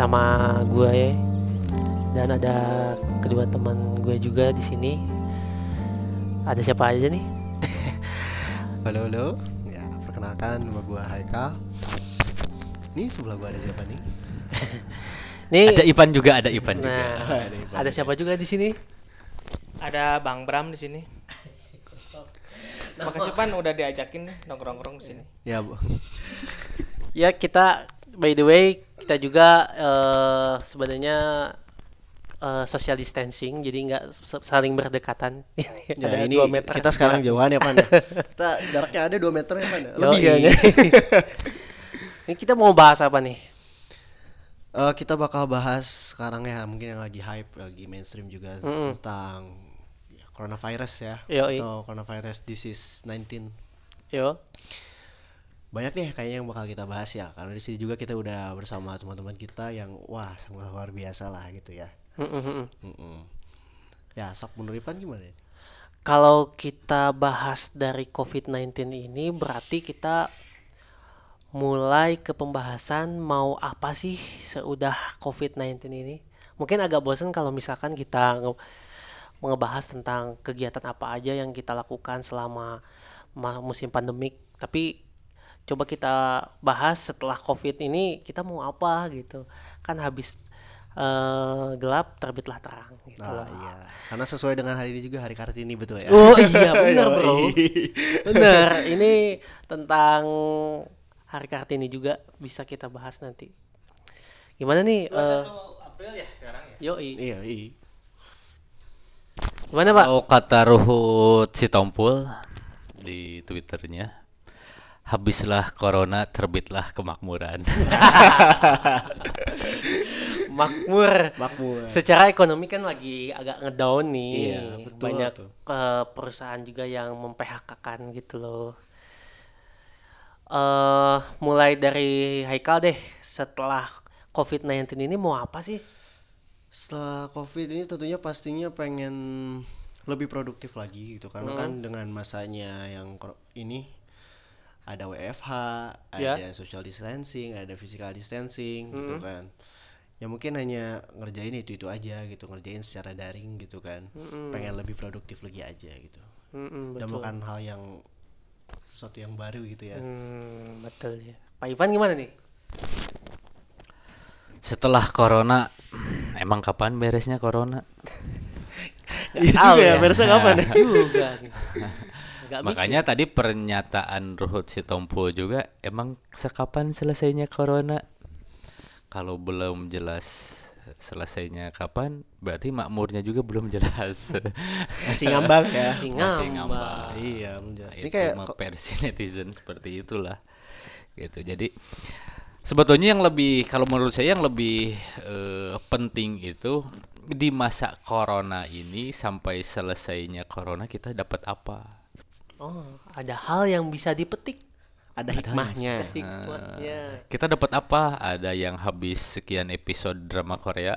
Sama gue dan ada kedua teman gue juga di sini. Ada siapa aja nih? Halo halo, ya perkenalkan nama gua Haikal. Nih sebelah gua ada siapa nih? Nih, Ada Ipan juga, ada Ipan juga. nah, Ada Ivan ada siapa juga di sini? Ada Bang Bram di sini. Makasih Pan udah diajakin nih nongkrong-nongkrong di sini. Ya bu. Ya kita, by the way, kita juga eh, sebenarnya eh, social distancing, jadi nggak saling berdekatan. Ya Ada ini dua meter kita sekarang jarak. jauhan ya pan. kita jaraknya ada 2 meter ya pan. Lebih kayaknya. Ini kita mau bahas apa nih? Eh, kita bakal bahas sekarang ya mungkin yang lagi hype, lagi mainstream juga Mm-mm. tentang ya, coronavirus ya Yoi. atau coronavirus disease 19. Yo, Banyak nih kayaknya yang bakal kita bahas ya karena di sini juga kita udah bersama teman-teman kita yang wah sangat luar biasa lah gitu ya. Mm-mm-mm. Mm-mm. Ya, sok menurut Ipan gimana? ya? Kalau kita bahas dari COVID-19 ini berarti kita mulai ke pembahasan mau apa sih seudah COVID-19 ini. Mungkin agak bosan kalau misalkan kita nge- ngebahas tentang kegiatan apa aja yang kita lakukan selama ma- musim pandemik. Tapi coba kita bahas setelah COVID ini kita mau apa gitu. Kan habis eh, gelap terbitlah terang gitu Nah, loh. iya. Karena sesuai dengan hari ini juga hari Kartini betul ya. Oh iya benar bro. Yoi. Benar. Ini tentang Hari Kartini juga bisa kita bahas nanti. Gimana nih? eh, April ya sekarang ya. yoi. Iya, iya. Gimana pak? Oh kata Ruhut Sitompul di twitternya Habislah corona, terbitlah kemakmuran. Makmur. Makmur. Secara ekonomi kan lagi agak ngedown nih. Iya, betul Banyak tuh. eh, perusahaan juga yang mem-PHK-kan gitu loh. eh mulai dari Haikal deh. Setelah COVID-19 ini mau apa sih? Setelah Covid ini tentunya pastinya pengen lebih produktif lagi gitu karena kan dengan masanya yang ini ada WFH, Ya. ada social distancing, ada physical distancing gitu kan. Ya mungkin hanya ngerjain itu-itu aja gitu, ngerjain secara daring gitu kan. Pengen lebih produktif lagi aja gitu. Mm-mm, Dan betul. bukan hal yang sesuatu yang baru gitu ya. Hmm, betul ya. Pak Ivan gimana nih? Setelah corona, emang kapan beresnya corona? Iya juga ya, ya. beresnya kapan ya? juga Nggak Makanya tadi pernyataan Ruhut Sitompul juga emang sekapan selesainya corona? Kalau belum jelas selesainya kapan, berarti makmurnya juga belum jelas. Masih ngambang ya. Masih Masih ngambang. ngambang. Iya, menjelas. Ini itu kayak versi netizen seperti itulah gitu jadi sebetulnya yang lebih kalau menurut saya yang lebih eh, penting itu di masa corona ini sampai selesainya corona kita dapat apa Oh, ada hal yang bisa dipetik. ada hikmahnya. Hikmahnya. kita dapat apa ada yang habis sekian episode drama Korea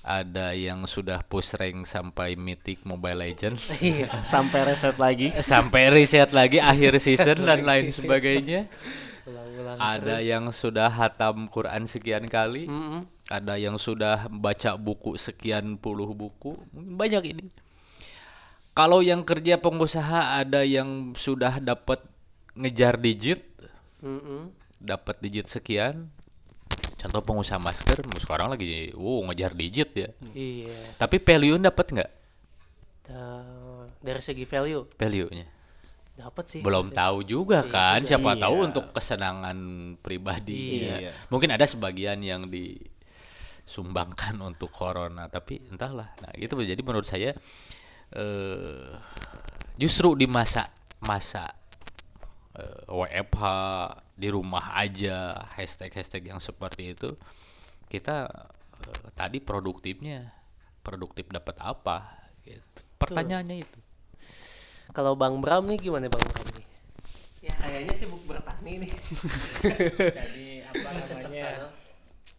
ada yang sudah push rank sampai mythic Mobile Legends Iya. Sampai reset lagi. sampai riset lagi akhir season dan lain sebagainya Ulang-ulang Ada terus. yang sudah hatam Quran sekian kali, Mm-mm. ada yang sudah baca buku sekian puluh buku, Mungkin banyak ini. Kalau yang kerja pengusaha ada yang sudah dapat ngejar digit, Mm-mm. dapat digit sekian. Contoh pengusaha masker, sekarang lagi, wow ngejar digit ya. Iya. Tapi value dapat nggak? Da- dari segi value Value-nya? dapat sih. belum tahu juga kan siapa Iya. tahu untuk kesenangan pribadi Iya. mungkin ada sebagian yang disumbangkan untuk corona tapi entahlah nah gitu jadi menurut saya eh justru di masa masa eh, WFH di rumah aja hashtag hashtag yang seperti itu kita eh, tadi produktifnya produktif dapat apa gitu. pertanyaannya itu Kalau Bang Bram nih gimana Bang Bram nih? Ya kayaknya sibuk bertani nih. Jadi apa namanya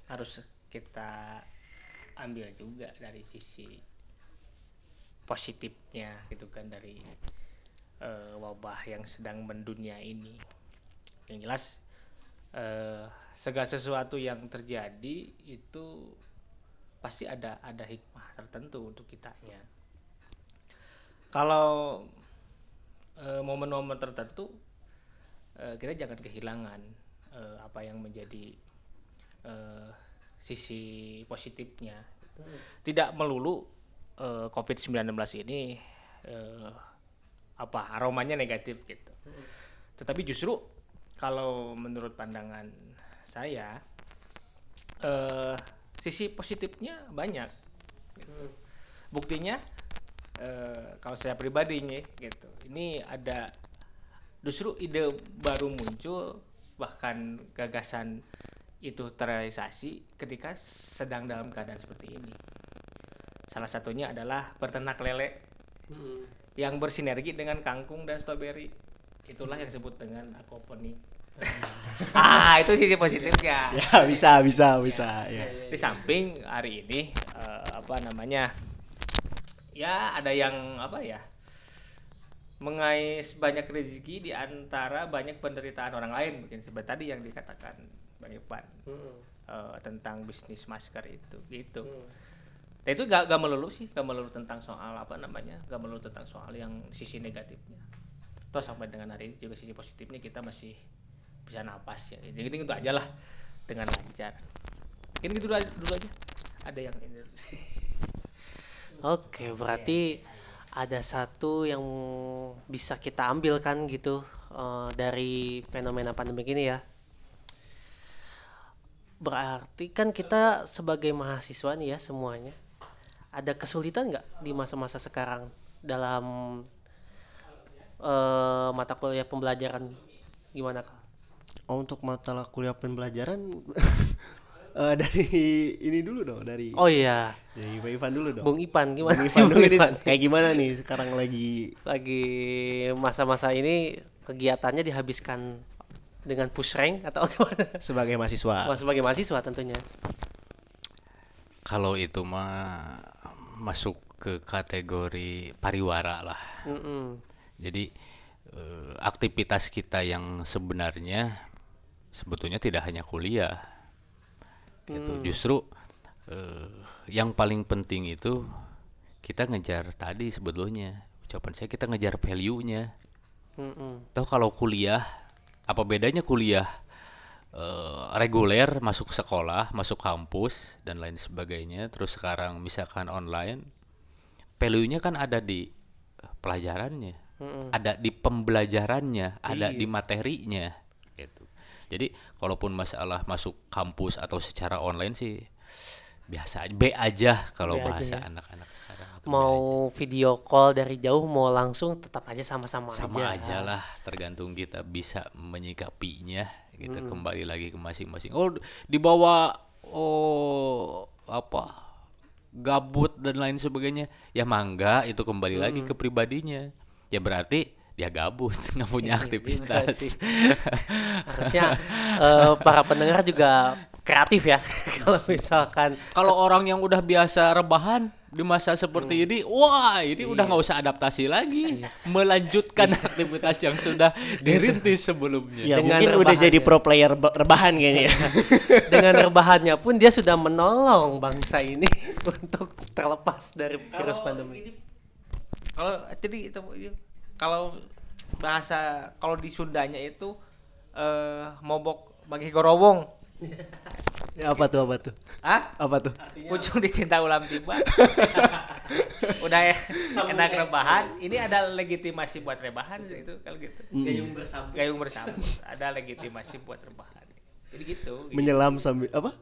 harus kita ambil juga dari sisi positifnya gitu kan dari eh, wabah yang sedang mendunia ini. Yang jelas eh, segala sesuatu yang terjadi itu pasti ada ada hikmah tertentu untuk kitanya. Kalau eh, momen-momen tertentu eh, kita jangan kehilangan eh, apa yang menjadi eh, sisi positifnya. Tidak melulu eh, COVID-19 ini eh, apa aromanya negatif gitu. Tetapi justru kalau menurut pandangan saya eh, sisi positifnya banyak. gitu. Buktinya eh, kalau saya pribadi nih gitu. Ini ada justru ide baru muncul bahkan gagasan itu terrealisasi ketika sedang dalam keadaan seperti ini. Salah satunya adalah peternak lele yang bersinergi dengan kangkung dan stroberi. Itulah yang disebut dengan aquaponik. ah, itu sisi positifnya. ya bisa bisa bisa ya Di samping hari ini eh, apa namanya? Ya, ada yang apa ya? mengais banyak rezeki di antara banyak penderitaan orang lain mungkin seperti tadi yang dikatakan Bang Ipan eh, tentang bisnis masker itu gitu. Dan itu gak, gak melulu sih, gak melulu tentang soal apa namanya, gak melulu tentang soal yang sisi negatifnya. Toh sampai dengan hari ini juga sisi positifnya kita masih bisa napas ya. Jadi itu aja lah dengan lancar. Mungkin gitu dulu, aja-. Ada yang ini. Oke, berarti ada satu yang bisa kita ambil kan gitu eh, dari fenomena pandemi ini ya. Berarti kan kita sebagai mahasiswa nih ya semuanya ada kesulitan nggak di masa-masa sekarang dalam eh, mata kuliah pembelajaran gimana kak? oh, untuk mata kuliah pembelajaran eh, dari ini dulu dong dari Oh iya, dari Pak Ivan dulu dong Bung Ipan gimana? Bung Ivan dulu Bung ini Ipan? kayak gimana nih sekarang lagi lagi masa-masa ini kegiatannya dihabiskan dengan push rank atau gimana? sebagai mahasiswa sebagai mahasiswa tentunya. Kalau itu mah masuk ke kategori pariwara lah. Mm-mm. Jadi eh, aktivitas kita yang sebenarnya sebetulnya tidak hanya kuliah. Gitu. Justru eh, yang paling penting itu kita ngejar tadi sebetulnya ucapan saya kita ngejar value-nya. Mm-mm. Tahu kalau kuliah apa bedanya kuliah eh, reguler masuk sekolah, masuk kampus dan lain sebagainya. Terus sekarang misalkan online, value-nya kan ada di pelajarannya, ada di pembelajarannya, ada di materinya, gitu. Jadi kalaupun masalah masuk kampus atau secara online sih biasa aja, B aja kalau B aja bahasa ya. anak-anak sekarang. Mau video call dari jauh mau langsung tetap aja sama-sama sama aja. aja lah tergantung kita bisa menyikapinya kita kembali lagi ke masing-masing. Oh dibawa oh apa gabut dan lain sebagainya. Ya mangga itu kembali lagi ke pribadinya. Ya berarti dia gabut nggak punya Iya aktivitas. Harusnya eh, para pendengar juga kreatif ya. Kalau misalkan kalau orang yang udah biasa rebahan di masa seperti ini wah ini udah nggak usah adaptasi lagi. Melanjutkan aktivitas yang sudah dirintis sebelumnya. Ya Dengan mungkin udah jadi ya. pro player ba- rebahan kayaknya ya. Dengan rebahannya pun dia sudah menolong bangsa ini untuk terlepas dari virus pandemi. Kalau jadi itu kalau bahasa kalau di Sundanya itu eh mobok bagi gorowong. Ya, apa tuh apa tuh Hah? apa tuh Ujung dicinta ulam tiba. Udah ya, enak rebahan. Ini ada legitimasi buat rebahan itu kalau gitu. Gayung bersambut. Gayung bersambut. Ada legitimasi buat rebahan. Jadi gitu. menyelam sambil apa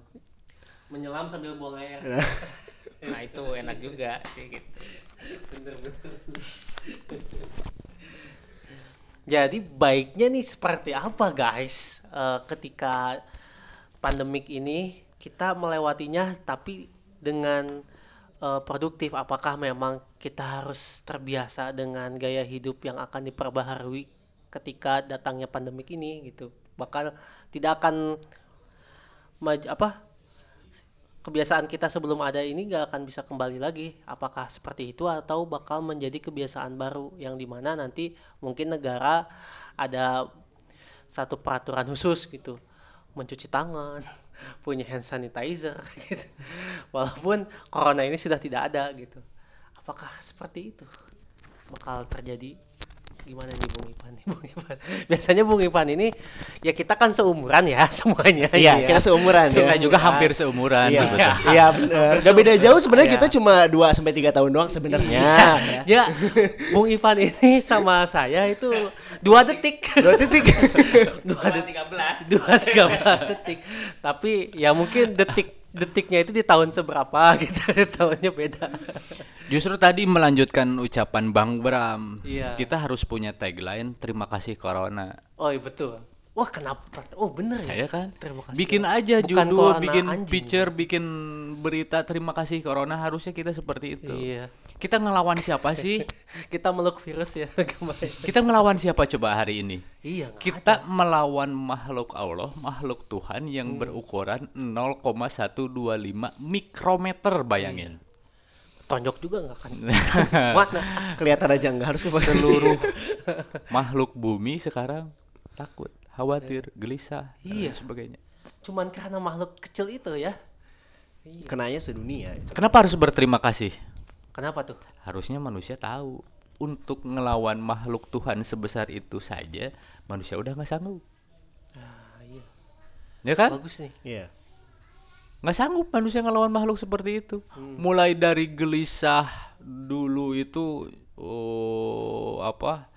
Menyelam sambil buang air. Nah itu enak juga sih gitu. Jadi baiknya nih seperti apa guys eh, ketika pandemik ini kita melewatinya tapi dengan eh, produktif. Apakah memang kita harus terbiasa dengan gaya hidup yang akan diperbaharui ketika datangnya pandemik ini gitu? Bakal tidak akan apa kebiasaan kita sebelum ada ini gak akan bisa kembali lagi. Apakah seperti itu atau bakal menjadi kebiasaan baru yang di mana nanti mungkin negara ada satu peraturan khusus gitu mencuci tangan, punya hand sanitizer gitu. Walaupun corona ini sudah tidak ada gitu. Apakah seperti itu bakal terjadi? Gimana nih Bung Ipan nih Bung Ipan? Biasanya Bung Ipan ini ya kita kan seumuran ya semuanya. Iya, ya. kita seumuran ya. Kita juga hampir seumuran Iya, sebetulnya. iya bener. Gak beda jauh sebenarnya Iya. kita cuma 2 sampai 3 tahun doang sebenarnya. ya. Ya, Bung Ipan ini sama saya itu dua detik. Dua titik. dua detik dua tiga belas detik tapi ya mungkin detik detiknya itu di tahun seberapa gitu tahunnya beda Justru tadi melanjutkan ucapan Bang Bram. Iya. Kita harus punya tagline terima kasih corona. oh iya betul wah kenapa oh bener ya Ya kan? terima kasih Bikin aja Bukan judul, bikin anjing. picture, bikin berita terima kasih corona harusnya kita seperti itu. iya Kita ngelawan siapa sih? kita meluk virus ya kemarin Kita ngelawan siapa coba hari ini? iya Kita melawan makhluk Allah, makhluk Tuhan yang Hmm. berukuran 0,125 mikrometer bayangin. tonjok juga nggak kan mana Kelihatan aja nggak harus. Seluruh makhluk bumi sekarang takut, khawatir, gelisah, Iya. dan sebagainya. cuman karena makhluk kecil itu ya Kenanya sedunia itu. Kenapa harus berterima kasih? kenapa tuh Harusnya manusia tahu untuk ngelawan makhluk Tuhan sebesar itu saja manusia udah nggak sanggup, ah, iya ya kan? bagus nih Iya. nggak sanggup manusia ngelawan makhluk seperti itu. Mulai dari gelisah dulu itu, oh apa?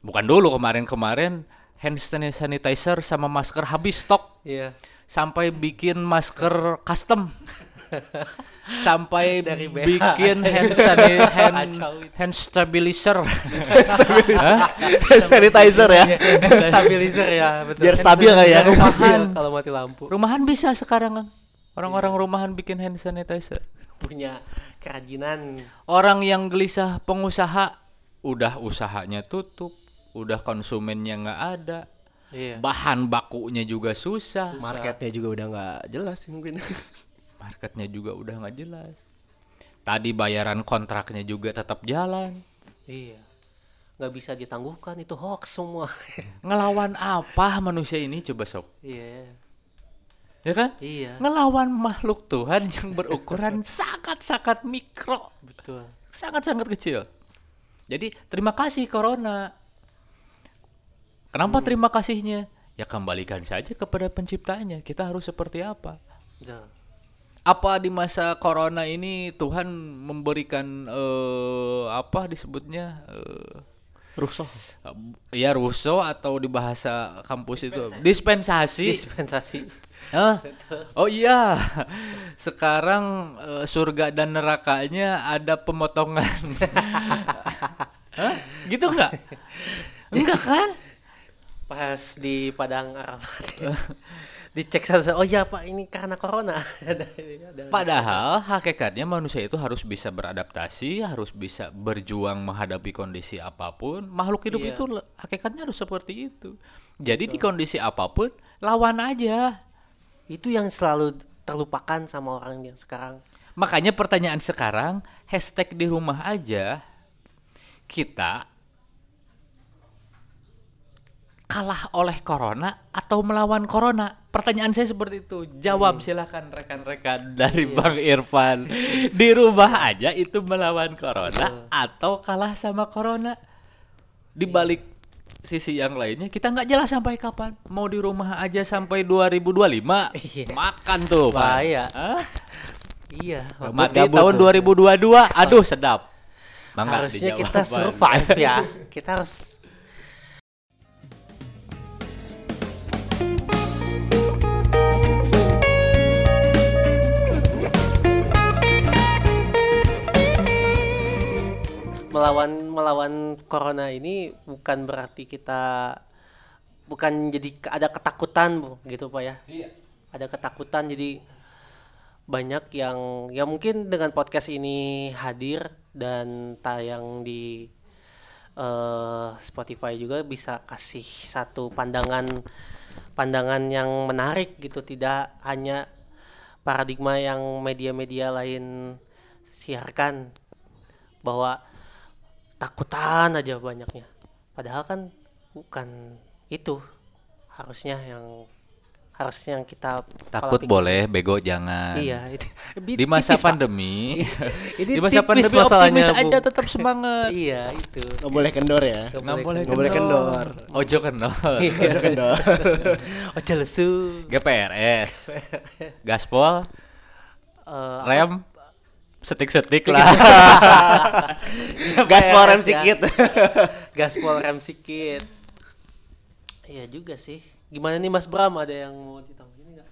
Bukan dulu kemarin-kemarin hand sanitizer sama masker habis stok. iya. Sampai bikin masker custom. Sampai Dari BH. bikin hand sani- hand, hand stabilizer. Sanitizer ya. stabilizer ya betul. Biar stabil kali ya. rumahan. kalau mati lampu. Rumahan bisa sekarang kan orang-orang rumahan bikin hand sanitizer. Punya kerajinan. Orang yang gelisah pengusaha udah usahanya tutup udah konsumennya nggak ada iya bahan bakunya juga susah Marketnya juga udah nggak jelas sih mungkin. marketnya juga udah nggak jelas tadi bayaran kontraknya juga tetap jalan Iya. Nggak bisa ditangguhkan itu hoax semua. ngelawan apa manusia ini coba sok iya. ya kan Iya. ngelawan makhluk Tuhan yang berukuran sangat-sangat mikro Betul. sangat-sangat kecil jadi terima kasih corona kenapa terima kasihnya ya kembalikan saja kepada penciptanya kita harus seperti apa Betul. apa di masa corona ini Tuhan memberikan eh, apa disebutnya eh, Rusuh. ya ruso atau di bahasa kampus itu dispensasi Dispensasi. Hah? Oh iya, sekarang eh, surga dan nerakanya ada pemotongan. Hah? Gitu nggak? Enggak kan? Pas di Padang Arafat. Dicek satu Oh iya Pak, ini karena corona. Ada- ada- Padahal hakikatnya manusia itu harus bisa beradaptasi, harus bisa berjuang menghadapi kondisi apa pun. Makhluk hidup Iya. itu hakikatnya harus seperti itu. Jadi di kondisi apa pun lawan aja. Itu yang selalu terlupakan sama orang yang sekarang. Makanya pertanyaan sekarang hashtag di rumah aja kita kalah oleh corona atau melawan corona? Pertanyaan saya seperti itu. Jawab silakan rekan-rekan dari Bang Irfan. Di rumah aja itu melawan corona atau kalah sama corona? Di balik sisi yang lainnya kita nggak jelas sampai kapan. Mau di rumah aja sampai 2025. Iya. Makan tuh, Pak. Bahaya. Hah? Iya. Mati tahun tuh. 2022. Aduh, sedap. Mangga Harusnya kita survive ya. Kita harus melawan melawan corona ini bukan berarti kita bukan jadi ada ketakutan Bu, gitu Pak ya. Ada ketakutan jadi banyak yang ya mungkin dengan podcast ini hadir dan tayang di eh, Spotify juga bisa kasih satu pandangan pandangan yang menarik gitu tidak hanya paradigma yang media-media lain siarkan bahwa takutan aja banyaknya padahal kan bukan itu harusnya yang harusnya yang kita Takut pikir. boleh, bego jangan. Iya, itu. Di masa tipis, pandemi, Ini di masa tipis pandemi masalahnya, optimis aja tetap semangat. Iya, itu. nggak boleh kendor ya Nggak boleh nggak boleh kendor Ojo kendor. Iya. kendor Ojo lesu. GPRS. Gaspol, Eh, rem, setik-setik lah. gaspol rem ya. sikit Gaspol rem sikit. Iya juga sih. Gimana nih Mas Bram ada yang mau ditanggapi nggak?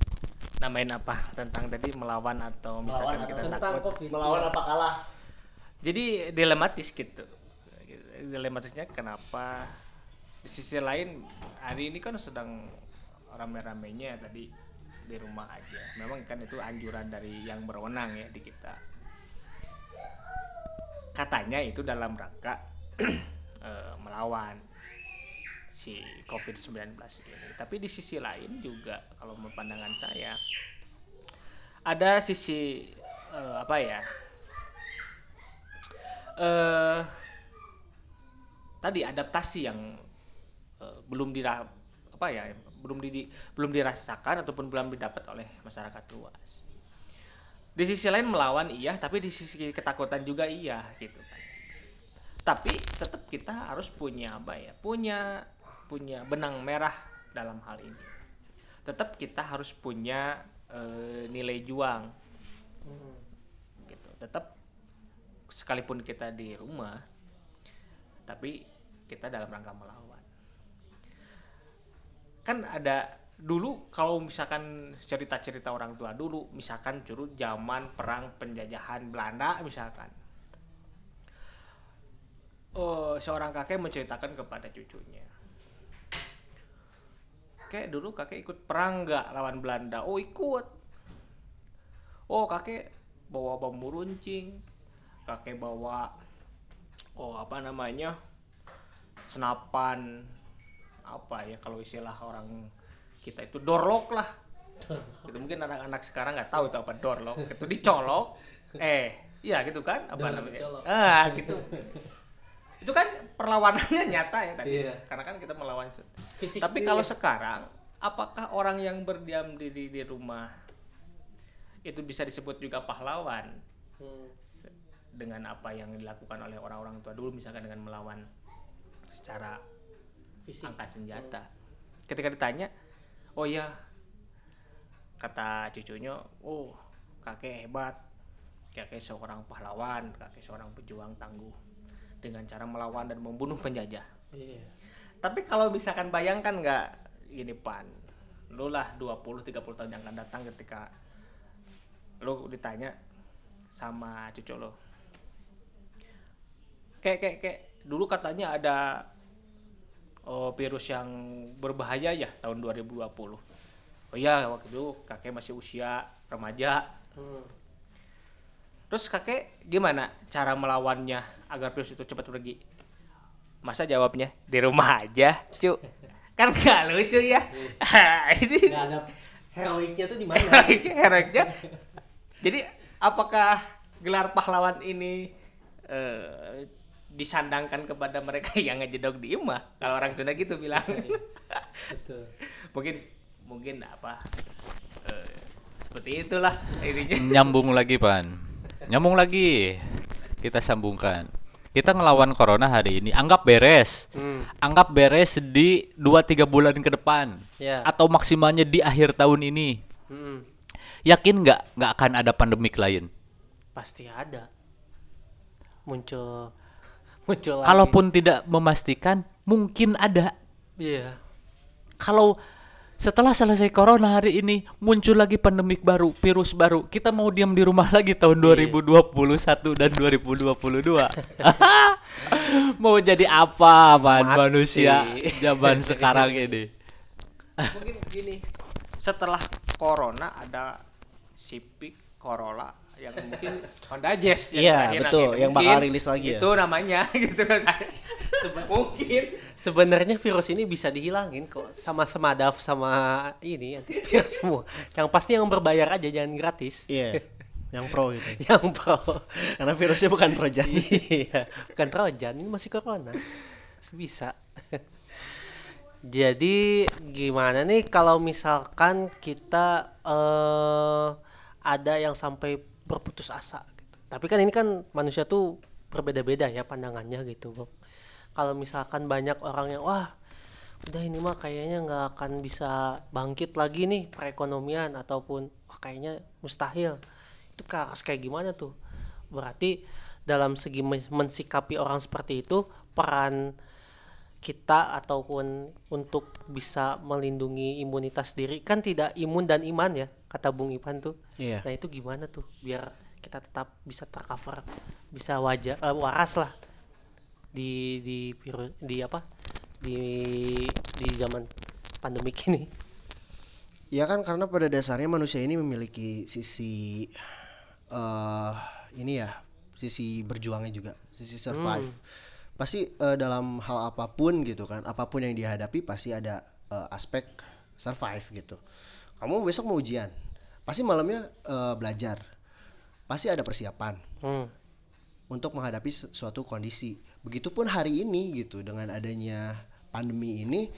namain apa tentang tadi melawan atau misalkan kita takut COVID. melawan apa kalah jadi dilematis gitu dilematisnya kenapa di sisi lain hari ini kan sedang rame-ramenya tadi di rumah aja memang kan itu anjuran dari yang berwenang ya di kita katanya itu dalam rangka eh, melawan si COVID-19 ini tapi di sisi lain juga kalau menurut pandangan saya ada sisi eh, apa ya eh tadi adaptasi yang eh, belum dira apa ya belum di belum dirasakan ataupun belum didapat oleh masyarakat luas. Di sisi lain melawan iya, tapi di sisi ketakutan juga iya gitu kan. Tapi tetap kita harus punya apa ya? Punya punya benang merah dalam hal ini. Tetap kita harus punya eh, nilai juang. Gitu. Tetap sekalipun kita di rumah tapi kita dalam rangka melawan kan ada dulu kalau misalkan cerita-cerita orang tua dulu misalkan curut zaman perang penjajahan Belanda misalkan. Oh seorang kakek menceritakan kepada cucunya. Kakek dulu kakek ikut perang nggak lawan Belanda? Oh ikut. Oh kakek bawa bambu runcing kakek bawa oh apa namanya senapan apa ya kalau istilah orang kita itu dorlok lah itu mungkin anak-anak sekarang nggak tahu itu apa dorlok itu dicolok eh iya gitu kan apa Dorlok namanya dicolok. ah gitu itu kan perlawanannya nyata ya tadi Iya. karena kan kita melawan Fisik tapi dia. kalau sekarang apakah orang yang berdiam diri di rumah itu bisa disebut juga pahlawan Hmm. Se- dengan apa yang dilakukan oleh orang-orang tua dulu misalkan dengan melawan secara Fisik. angkat senjata ketika ditanya oh ya kata cucunya oh kakek hebat. Kakek seorang pahlawan kakek seorang pejuang tangguh dengan cara melawan dan membunuh penjajah. Iya. tapi kalau misalkan bayangkan nggak gini pan. Lu lah 20-30 tahun yang akan datang ketika lu ditanya sama cucu lo kayak kayak kayak dulu katanya ada oh, virus yang berbahaya ya tahun 2020 oh iya waktu itu kakek masih usia remaja Hmm. Terus kakek gimana cara melawannya agar virus itu cepat pergi? Masa jawabnya di rumah aja, cu. Kan nggak lucu ya. Ini Nggak ada heroiknya tuh di mana? heroiknya. Jadi apakah gelar pahlawan ini eh, disandangkan kepada mereka yang ngejedok di rumah? Kalau orang Sunda gitu bilang. Betul. mungkin mungkin apa? eh, seperti itulah intinya. Nyambung lagi, Pan. Nyambung lagi. Kita sambungkan. Kita ngelawan corona hari ini anggap beres. Hmm. Anggap beres di 2-3 bulan ke depan. Ya. Atau maksimalnya di akhir tahun ini. Hmm. Yakin nggak nggak akan ada pandemik lain? Pasti ada. Muncul muncul lagi. Kalaupun tidak memastikan, mungkin ada. iya. Kalau setelah selesai corona hari ini muncul lagi pandemik baru, virus baru, kita mau diam di rumah lagi tahun Iya. 2021 dan 2022. mau jadi apa man Mati. manusia zaman sekarang ini? mungkin gini setelah corona ada Civic Corolla yang mungkin Honda Jazz yang Iya, betul, yang Mungkin bakal rilis lagi ya. itu namanya gitu kan saya mungkin Sebenarnya virus ini bisa dihilangin kok sama semadaf sama ini antivirus semua. Yang pasti yang berbayar aja jangan gratis. Iya, yang pro gitu. Yang pro. Karena virusnya bukan trojan. iya, bukan trojan, ini masih corona. Masih bisa. Jadi gimana nih kalau misalkan kita eh ada yang sampai berputus asa gitu. Tapi kan ini kan manusia tuh berbeda-beda ya pandangannya gitu, Bang. Kalau misalkan banyak orang yang wah udah ini mah kayaknya nggak akan bisa bangkit lagi nih perekonomian ataupun wah kayaknya mustahil. Itu harus kayak gimana tuh? Berarti dalam segi men- mensikapi orang seperti itu peran kita ataupun untuk bisa melindungi imunitas diri kan tidak imun dan iman ya kata Bung Ipan tuh. Iya. Nah itu gimana tuh biar kita tetap bisa tercover, bisa wajar eh, waras lah di di virus di apa di di zaman pandemik ini. Ya kan karena pada dasarnya manusia ini memiliki sisi eh ini ya, sisi berjuangnya juga, sisi survive. Pasti eh, dalam hal apa pun gitu kan, apa pun yang dihadapi pasti ada eh, aspek survive gitu. Kamu besok mau ujian, pasti malamnya eh, belajar. Pasti ada persiapan Hmm. untuk menghadapi suatu kondisi. Begitupun hari ini gitu dengan adanya pandemi ini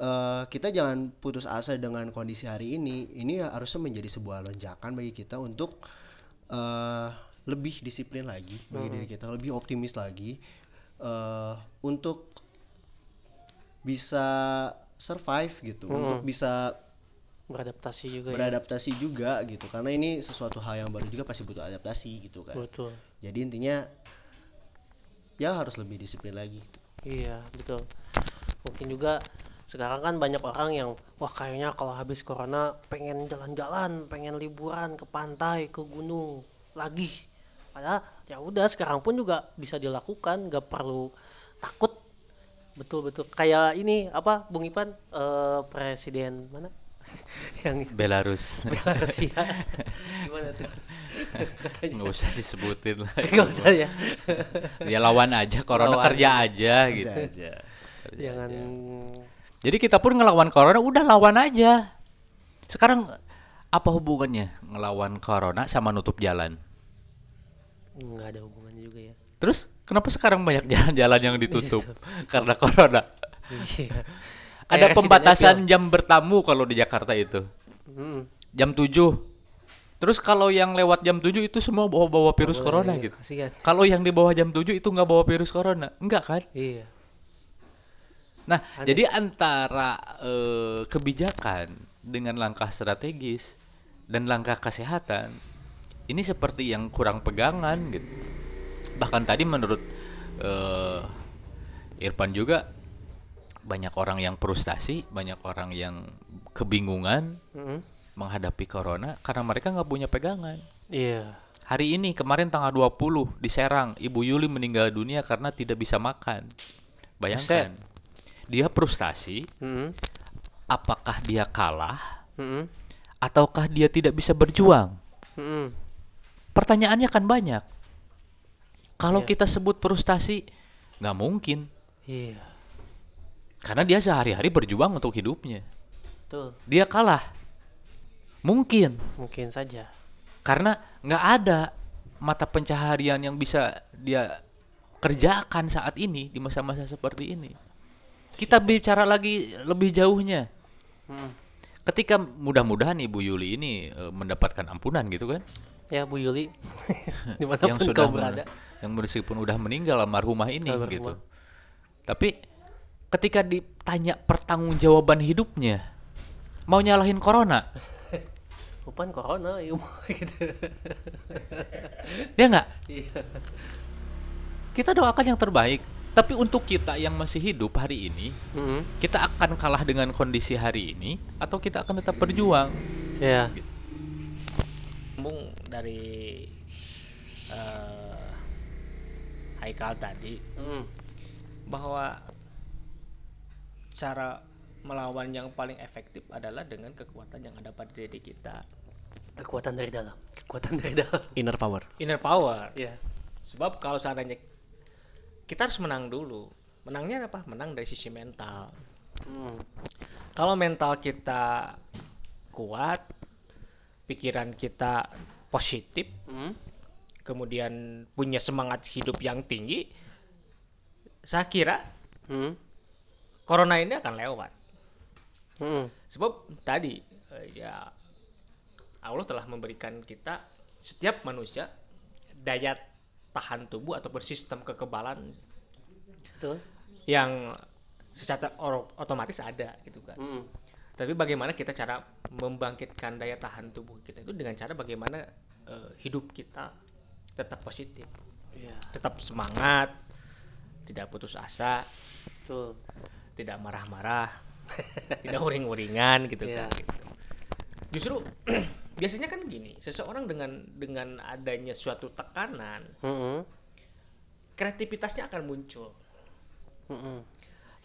eh, kita jangan putus asa dengan kondisi hari ini. Ini harusnya menjadi sebuah lonjakan bagi kita untuk eh, lebih disiplin lagi bagi diri kita, lebih optimis lagi eh, untuk bisa survive gitu, untuk bisa Beradaptasi juga ya. beradaptasi juga gitu. Karena ini sesuatu hal yang baru juga pasti butuh adaptasi gitu kan. Betul. Jadi intinya ya harus lebih disiplin lagi. gitu. Iya, betul. Mungkin juga sekarang kan banyak orang yang wah kayaknya kalau habis corona pengen jalan-jalan, pengen liburan ke pantai, ke gunung lagi. Padahal ya udah sekarang pun juga bisa dilakukan, nggak perlu takut. Betul betul. Kayak ini apa Bung Ipan eh, presiden mana? yang Belarus Belarusia. Gimana tuh? nggak usah disebutin lah Gak usah ya. ya lawan aja corona Lawan. kerja aja gitu aja. Kerja Jangan aja. jadi kita pun ngelawan corona udah lawan aja sekarang apa hubungannya ngelawan corona sama nutup jalan nggak ada hubungannya juga ya. terus kenapa sekarang banyak jalan-jalan yang ditutup karena corona Iya. ada Kayak pembatasan jam bertamu kalau di Jakarta itu Evil. Mm. jam 7 terus kalau yang lewat jam 7 itu semua bawa-bawa virus corona Iya, gitu Kasihan. kalau yang di bawah jam 7 itu nggak bawa virus corona enggak kan Iya. Nah, jadi antara eh, kebijakan dengan langkah strategis dan langkah kesehatan ini seperti yang kurang pegangan gitu. Bahkan tadi menurut eh, Irfan juga banyak orang yang frustasi, banyak orang yang kebingungan Mm-mm. menghadapi corona karena mereka nggak punya pegangan. Iya. Hari ini kemarin tanggal 20 di Serang, Ibu Yuli meninggal dunia karena tidak bisa makan. Bayangkan. Dia frustasi, Mm-mm. apakah dia kalah Mm-mm. ataukah dia tidak bisa berjuang? Mm-mm. Pertanyaannya kan banyak. Kalau kita sebut frustasi, nggak mungkin. Iya. Karena dia sehari-hari berjuang untuk hidupnya. Betul. Dia kalah. Mungkin. Mungkin saja. Karena nggak ada mata pencaharian yang bisa dia kerjakan saat ini di masa-masa seperti ini. Kita bicara lagi lebih jauhnya. Mm. Ketika mudah-mudahan Ibu Yuli ini eh, mendapatkan ampunan gitu kan, Ya Bu Yuli. yang Di mana pun sudah kau berada. yang meskipun udah meninggal almarhumah ini Almarhumah. gitu. Tapi ketika ditanya pertanggungjawaban hidupnya, mau nyalahin corona, Bukan corona ya gitu. ya nggak? Iya. Kita doakan yang terbaik. Tapi untuk kita yang masih hidup hari ini, Mm-mm. kita akan kalah dengan kondisi hari ini atau kita akan tetap berjuang? Ya. Sambung dari eh, Haikal tadi Mm. bahwa cara melawan yang paling efektif adalah dengan kekuatan yang ada pada diri kita Kekuatan dari dalam. Kekuatan dari dalam. Inner power. inner power Iya. sebab kalau seandainya kita harus menang dulu menangnya apa menang dari sisi mental Mm. kalau mental kita kuat pikiran kita positif Mm. kemudian punya semangat hidup yang tinggi saya kira Mm. corona ini akan lewat Mm-mm. Sebab tadi eh, ya Allah telah memberikan kita setiap manusia daya tahan tubuh ataupun sistem kekebalan Betul. yang secara otomatis ada gitu kan. Mm. Tapi bagaimana kita cara membangkitkan daya tahan tubuh kita itu dengan cara bagaimana eh, hidup kita tetap positif, Iya, tetap semangat, tidak putus asa, betul. tidak marah-marah, tidak uring-uringan gitu Iya. kan. gitu. Justru biasanya kan gini, seseorang dengan dengan adanya suatu tekanan, Mm-mm. kreativitasnya akan muncul. Mm-mm.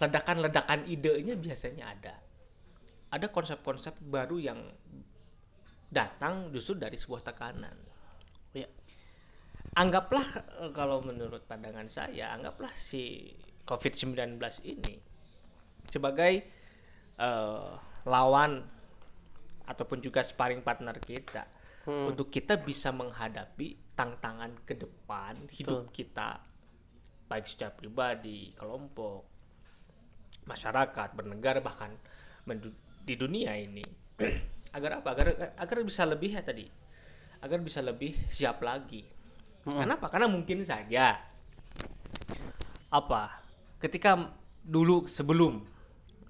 Ledakan-ledakan idenya biasanya ada. Ada konsep-konsep baru yang datang justru dari sebuah tekanan. Iya. Anggaplah eh, kalau menurut pandangan saya, anggaplah si COVID-19 ini sebagai eh, lawan ataupun juga sparring partner kita untuk kita bisa menghadapi tantangan ke depan hidup kita baik secara pribadi, kelompok, masyarakat, bernegara bahkan di dunia ini agar apa? Agar agar bisa lebih ya tadi. Agar bisa lebih siap lagi. Kenapa? Karena mungkin saja apa? Ketika dulu sebelum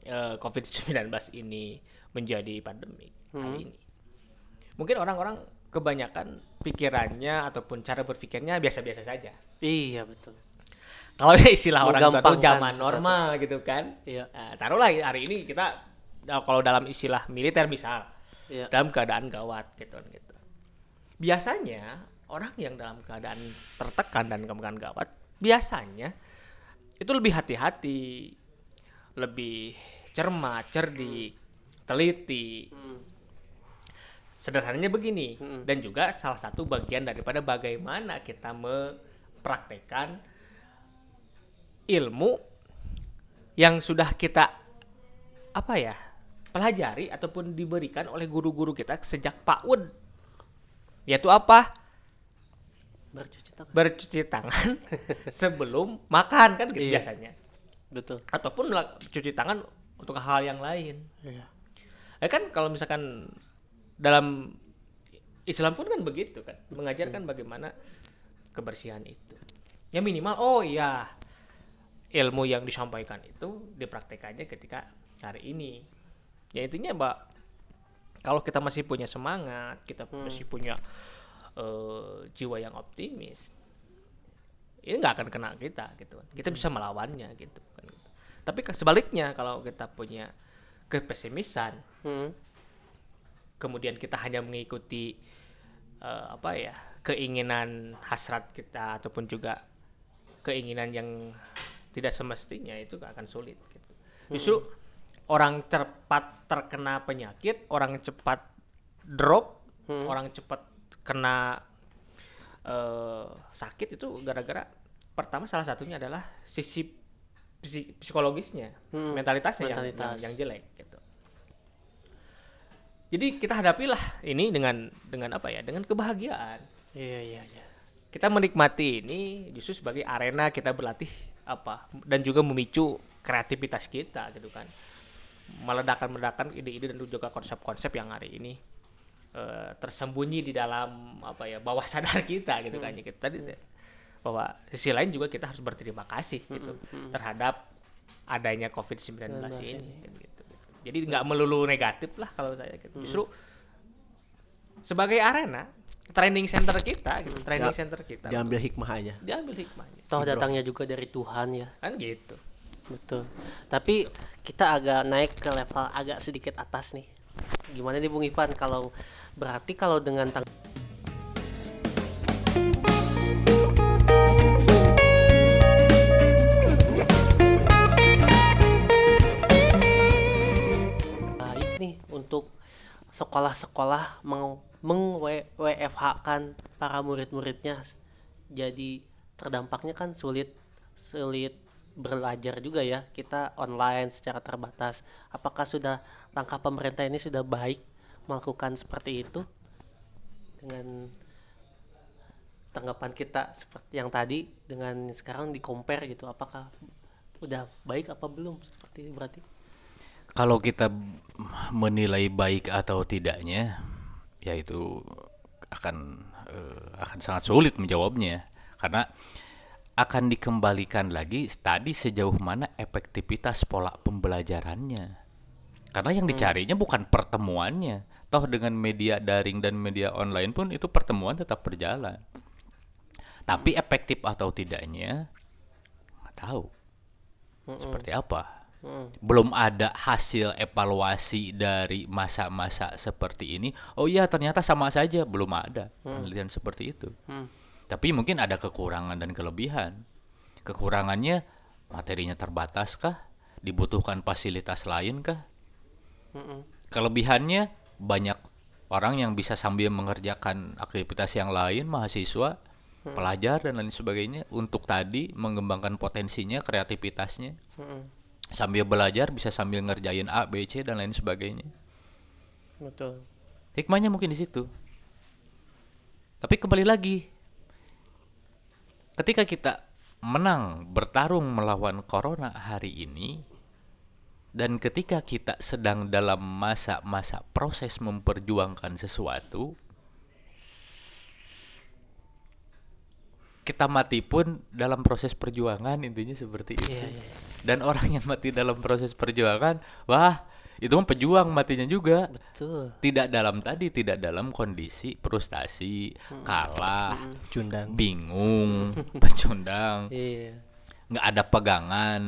eh, COVID-19 ini menjadi pandemi kali ini. Mungkin orang-orang kebanyakan pikirannya ataupun cara berpikirnya biasa-biasa saja. Iya, betul. Kalau istilah orang tua zaman sesuatu. normal gitu kan. Iya. Nah, taruhlah hari ini kita kalau dalam istilah militer misal Iya. dalam keadaan gawat gitu gitu. Biasanya orang yang dalam keadaan tertekan dan keadaan gawat biasanya itu lebih hati-hati, lebih cermat, cerdik, teliti. Sederhananya begini dan juga salah satu bagian daripada bagaimana kita mempraktekkan ilmu yang sudah kita apa ya pelajari ataupun diberikan oleh guru-guru kita sejak PAUD yaitu apa Bercuci tangan. bercuci tangan sebelum makan kan gitu Iya. biasanya Betul. ataupun cuci tangan untuk hal yang lain Iya. ya kan kalau misalkan dalam Islam pun kan begitu kan mengajarkan bagaimana kebersihan itu ya minimal oh iya ilmu yang disampaikan itu dipraktekannya ketika hari ini ya intinya mbak kalau kita masih punya semangat kita masih punya eh, jiwa yang optimis ini nggak akan kena kita gitu kan. Kita bisa melawannya gitu kan. Tapi sebaliknya kalau kita punya kepesimisan Hmm. kemudian kita hanya mengikuti eh, apa ya keinginan hasrat kita ataupun juga keinginan yang tidak semestinya itu akan sulit gitu. Justru orang cepat terkena penyakit, orang cepat drop, orang cepat kena eh, sakit itu gara-gara pertama salah satunya adalah sisi psi- psikologisnya, Hmm, mentalitasnya yang- mentalitas. yang, yang jelek gitu. Jadi kita hadapilah ini dengan dengan apa ya? Dengan kebahagiaan. Iya, iya, iya. Kita menikmati ini justru sebagai arena kita berlatih apa dan juga memicu kreativitas kita gitu kan. Meledakan-meledakan ide-ide dan juga konsep-konsep yang hari ini eh, tersembunyi di dalam apa ya bawah sadar kita gitu kan. Kita tadi bahwa sisi lain juga kita harus berterima kasih gitu terhadap adanya COVID-19 ini kan gitu. Jadi nggak melulu negatif lah kalau saya gitu. Justru sebagai arena training center kita gitu, training Ya, center kita diambil hikmah aja diambil hikmahnya. Toh datangnya juga dari Tuhan ya. kan gitu Betul. Tapi kita agak naik ke level agak sedikit atas nih. Gimana nih Bung Ivan kalau berarti kalau dengan tang untuk sekolah-sekolah mau meng WFH kan para murid-muridnya jadi terdampaknya kan sulit sulit belajar juga ya kita online secara terbatas. Apakah sudah langkah pemerintah ini sudah baik melakukan seperti itu? Dengan tanggapan kita seperti yang tadi dengan sekarang di compare gitu apakah udah baik apa belum seperti berarti? Kalau kita menilai baik atau tidaknya, ya itu akan eh, akan sangat sulit menjawabnya karena akan dikembalikan lagi tadi sejauh mana efektivitas pola pembelajarannya. Karena yang dicarinya bukan pertemuannya. Toh dengan media daring dan media online pun itu pertemuan tetap berjalan. Tapi efektif atau tidaknya nggak tahu. Seperti apa? Belum ada hasil evaluasi dari masa-masa seperti ini. Oh iya, ternyata sama saja, belum ada penelitian seperti itu. Tapi mungkin ada kekurangan dan kelebihan. Kekurangannya materinya terbatas kah? Dibutuhkan fasilitas lain kah? Kelebihannya banyak orang yang bisa sambil mengerjakan aktivitas yang lain, mahasiswa, pelajar dan lain sebagainya untuk tadi mengembangkan potensinya, kreativitasnya. Sambil belajar bisa sambil ngerjain A, B, C dan lain sebagainya. Betul. Hikmahnya mungkin di situ. Tapi kembali lagi, ketika kita menang bertarung melawan corona hari ini, dan ketika kita sedang dalam masa-masa proses memperjuangkan sesuatu, kita mati pun dalam proses perjuangan intinya seperti itu. Iya, iya. Dan orang yang mati dalam proses perjuangan, wah itu mah pejuang matinya juga. Betul. Tidak dalam tadi, tidak dalam kondisi frustasi, kalah, Cundang. bingung, pecundang, Iya. nggak ada pegangan,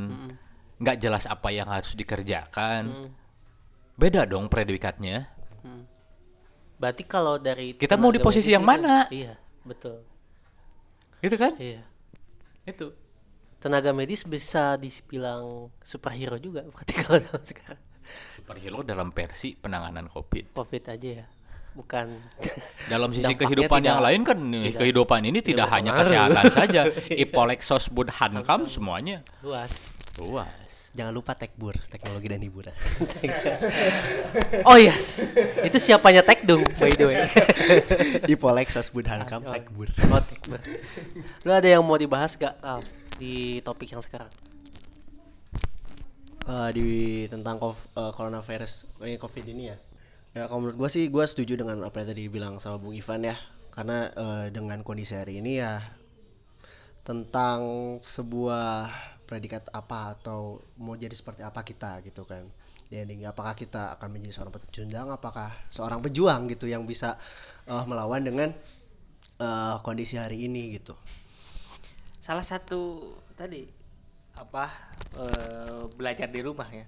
nggak jelas apa yang harus dikerjakan. Beda dong predikatnya. Berarti kalau dari Kita mau di posisi yang itu- mana? Iya, betul. Gitu kan? Iya. Itu. Tenaga medis bisa dibilang superhero juga berarti kalau sekarang. Superhero dalam versi penanganan COVID. Covid aja ya. Bukan Dalam sisi Dampaknya kehidupan yang tidak- lain kan tidak- kehidupan ini tidak hanya berpengaruh. kesehatan saja, ipolexos bud hankam semuanya luas. luas. Jangan lupa tekbur, teknologi dan hiburan. Oh yes. Itu siapanya Tekdung by the way. Di Polex Sasbudhankam Oh. tekbur. Oh, Tekbur. Lu ada yang mau dibahas gak Al, di topik yang sekarang? Eh, di tentang kov- eh, coronavirus eh, covid ini ya. Ya kalau menurut gua sih gua setuju dengan apa yang tadi dibilang sama Bung Ivan ya. Karena eh, dengan kondisi hari ini ya tentang sebuah predikat apa atau mau jadi seperti apa kita gitu kan. Ini apakah kita akan menjadi seorang pecundang apakah seorang pejuang gitu yang bisa eh, melawan dengan eh, kondisi hari ini gitu. Salah satu tadi apa eh, belajar di rumah ya.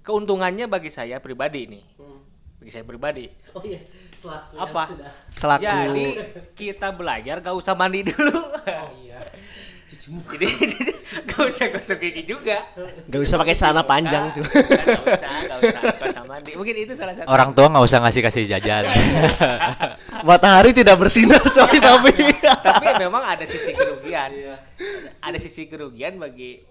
Keuntungannya bagi saya pribadi nih. Bagi saya pribadi. Oh iya, selaku apa? Selaku- jadi kita belajar gak usah mandi dulu. Oh iya. jadi gak usah gosok gigi juga. Gak usah pakai celana panjang. Tuh gak usah gak usah gak usah mandi. Mungkin itu salah satu. Orang tua nggak usah ngasih kasih jajan. matahari tidak bersinar coy tapi. Tapi memang ada sisi kerugian. Ada sisi kerugian bagi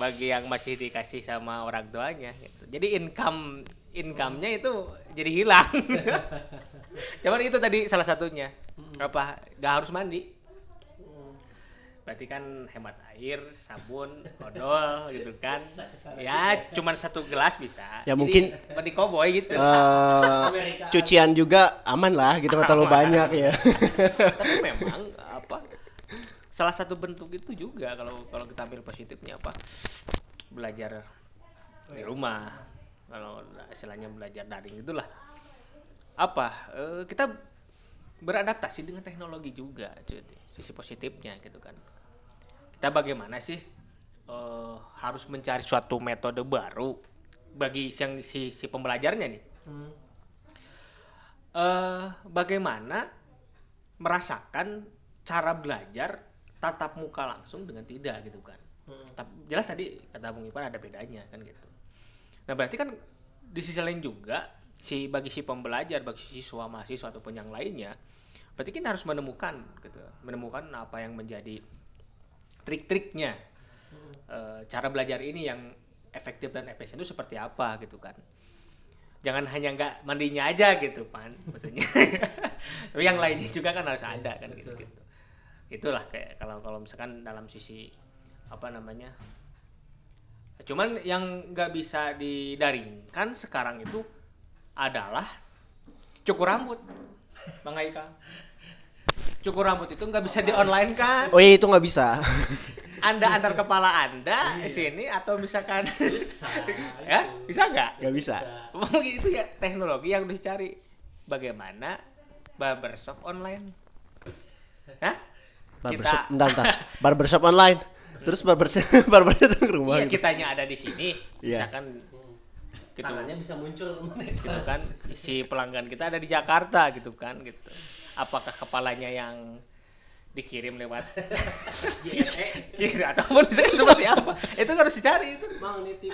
bagi yang masih dikasih sama orang tuanya gitu. jadi income income-nya itu jadi hilang. Cuman itu tadi salah satunya. Apa? Gak harus mandi. Berarti kan hemat air sabun odol gitu kan. Ya cuman satu gelas bisa. Ya, Jadi mungkin- mandi koboi gitu. Eh, cucian juga aman lah gitu nggak terlalu banyak ya. Tapi memang salah satu bentuk itu juga kalau kalau kita ambil positifnya apa? Belajar di rumah. Kalau istilahnya belajar daring itulah. Apa? Eh, kita beradaptasi dengan teknologi juga cuy. Sisi positifnya gitu kan. Kita bagaimana sih eh, harus mencari suatu metode baru bagi yang si si pembelajarnya nih? Eh bagaimana merasakan cara belajar tatap muka langsung dengan tidak gitu kan. Tap- jelas tadi kata Bung Ipan ada bedanya kan gitu. Nah berarti kan di sisi lain juga si bagi si pembelajar, bagi si siswa mahasiswa ataupun yang lainnya, berarti kita harus menemukan gitu, menemukan apa yang menjadi trik-triknya. Eh, cara belajar ini yang efektif dan efisien itu seperti apa gitu kan. Jangan hanya nggak mandinya aja gitu pan maksudnya. Tapi yang lainnya juga kan harus ada kan gitu, gitu itulah kayak kalau kalau misalkan dalam sisi apa namanya Cuman yang nggak bisa didaringkan sekarang itu adalah cukur rambut, Bang Haikal. Cukur rambut itu nggak bisa di online kan? Oh iya itu nggak bisa. Anda antar kepala Anda di sini atau misalkan bisa, ya bisa nggak? Nggak bisa. Mungkin itu ya teknologi yang dicari. Bagaimana barbershop online? Hah? Barbershop, bentar, bentar. Barbershop online. Terus barbershop barbernya datang ke rumah. Iya gitu. kitanya ada di sini, Iya. misalkan gitu, Tangannya bisa muncul gitu kan si pelanggan kita ada di Jakarta gitu kan gitu. Apakah kepalanya yang dikirim lewat kiri ataupun misalkan seperti apa? Itu harus dicari itu. Mang nitip.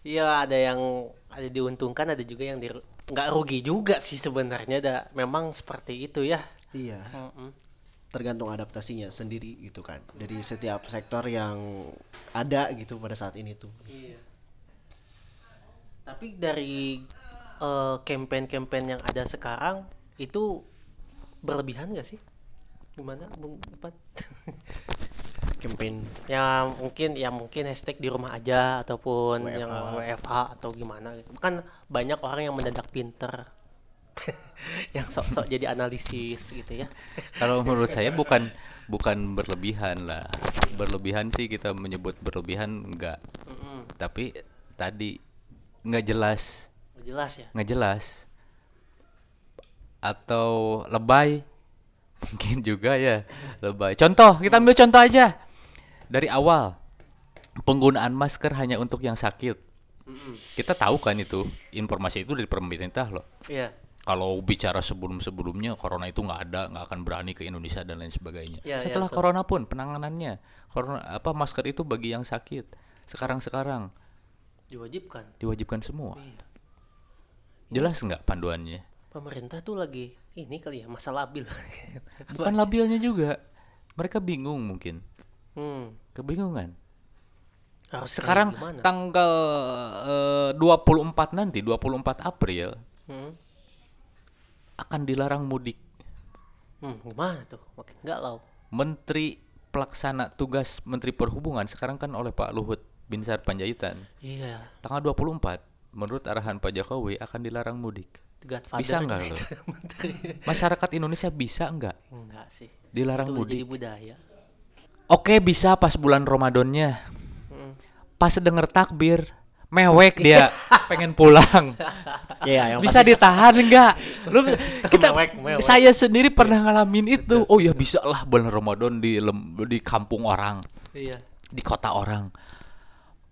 Iya ada yang ada diuntungkan ada juga yang di nggak rugi juga sih sebenarnya ada memang seperti itu ya. Iya. Mm-mm. Tergantung adaptasinya sendiri gitu kan. Dari setiap sektor yang ada gitu pada saat ini tuh. Iya. Tapi dari eh, campaign-campaign yang ada sekarang itu berlebihan gak sih? Gimana Bung Ipan? Campaign ya mungkin ya mungkin hashtag di rumah aja ataupun WFH. yang WFH atau gimana gitu. Kan banyak orang yang mendadak pinter. yang sok-sok jadi analisis gitu ya. Kalau menurut saya bukan bukan berlebihan lah. Berlebihan sih kita menyebut berlebihan enggak. Mm-mm. Tapi tadi nggak jelas, Oh, jelas ya. nggak jelas. Atau lebay. Mungkin juga ya, lebay. Contoh, kita ambil contoh aja. Dari awal penggunaan masker hanya untuk yang sakit. Kita tahu kan itu, informasi itu dari pemerintah loh. Iya. kalau bicara sebelum-sebelumnya corona itu nggak ada nggak akan berani ke Indonesia dan lain sebagainya Ya, ya, setelah betul. corona pun penanganannya corona apa masker itu bagi yang sakit sekarang sekarang Diwajibkan. diwajibkan semua Iya. jelas nggak panduannya Pemerintah tuh lagi ini kali ya masa labil. bukan labilnya juga mereka bingung mungkin hmm. kebingungan Harus sekarang kayak gimana? tanggal eh, 24 nanti 24 April Hmm. akan dilarang mudik Hmm, gimana tuh? Makin galau. Menteri pelaksana tugas Menteri Perhubungan sekarang kan oleh Pak Luhut Binsar Panjaitan. Iya. Tanggal 24 menurut arahan Pak Jokowi akan dilarang mudik. Bisa nggak lo? Masyarakat Indonesia bisa nggak Enggak sih. dilarang Itu mudik? jadi budaya. Oke bisa pas bulan Ramadannya. Hmm. Pas denger takbir, mewek dia pengen pulang. Iya, yang bisa ditahan nggak? Lu kita Mewek, mewek. saya sendiri pernah ngalamin itu. Oh ya bisa lah bulan Ramadan di lem- di kampung orang. Iya. di kota orang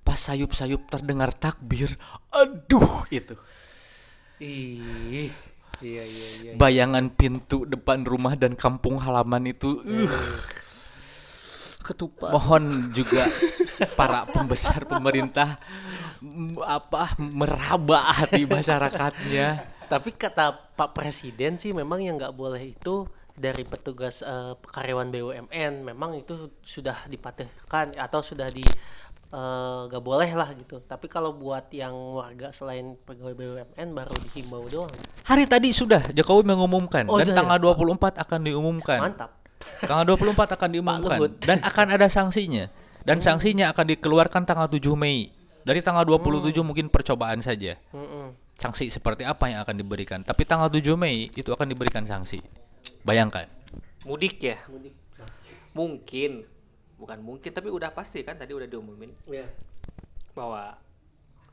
pas sayup-sayup terdengar takbir aduh itu Ih. Iya iya iya. bayangan pintu depan rumah dan kampung halaman itu uh, ketupat. mohon juga para pembesar pemerintah apa meraba hati masyarakatnya Tapi kata Pak Presiden sih memang yang nggak boleh itu dari petugas eh, karyawan BUMN memang itu sudah dipatahkan atau sudah di eh, nggak boleh lah gitu. Tapi kalau buat yang warga selain pegawai BUMN baru dihimbau doang. hari tadi sudah Jokowi mengumumkan Oh, dan udah ya? tanggal 24 akan diumumkan Mantap. Tanggal 24 akan diumumkan dan akan ada sanksinya. Dan sanksinya akan dikeluarkan tanggal 7 Mei. Dari tanggal 27 mungkin percobaan saja. Sanksi seperti apa yang akan diberikan. Tapi tanggal 7 Mei itu akan diberikan sanksi. Bayangkan. Mudik ya. Mungkin bukan mungkin tapi udah pasti kan tadi udah diumumin Iya. bahwa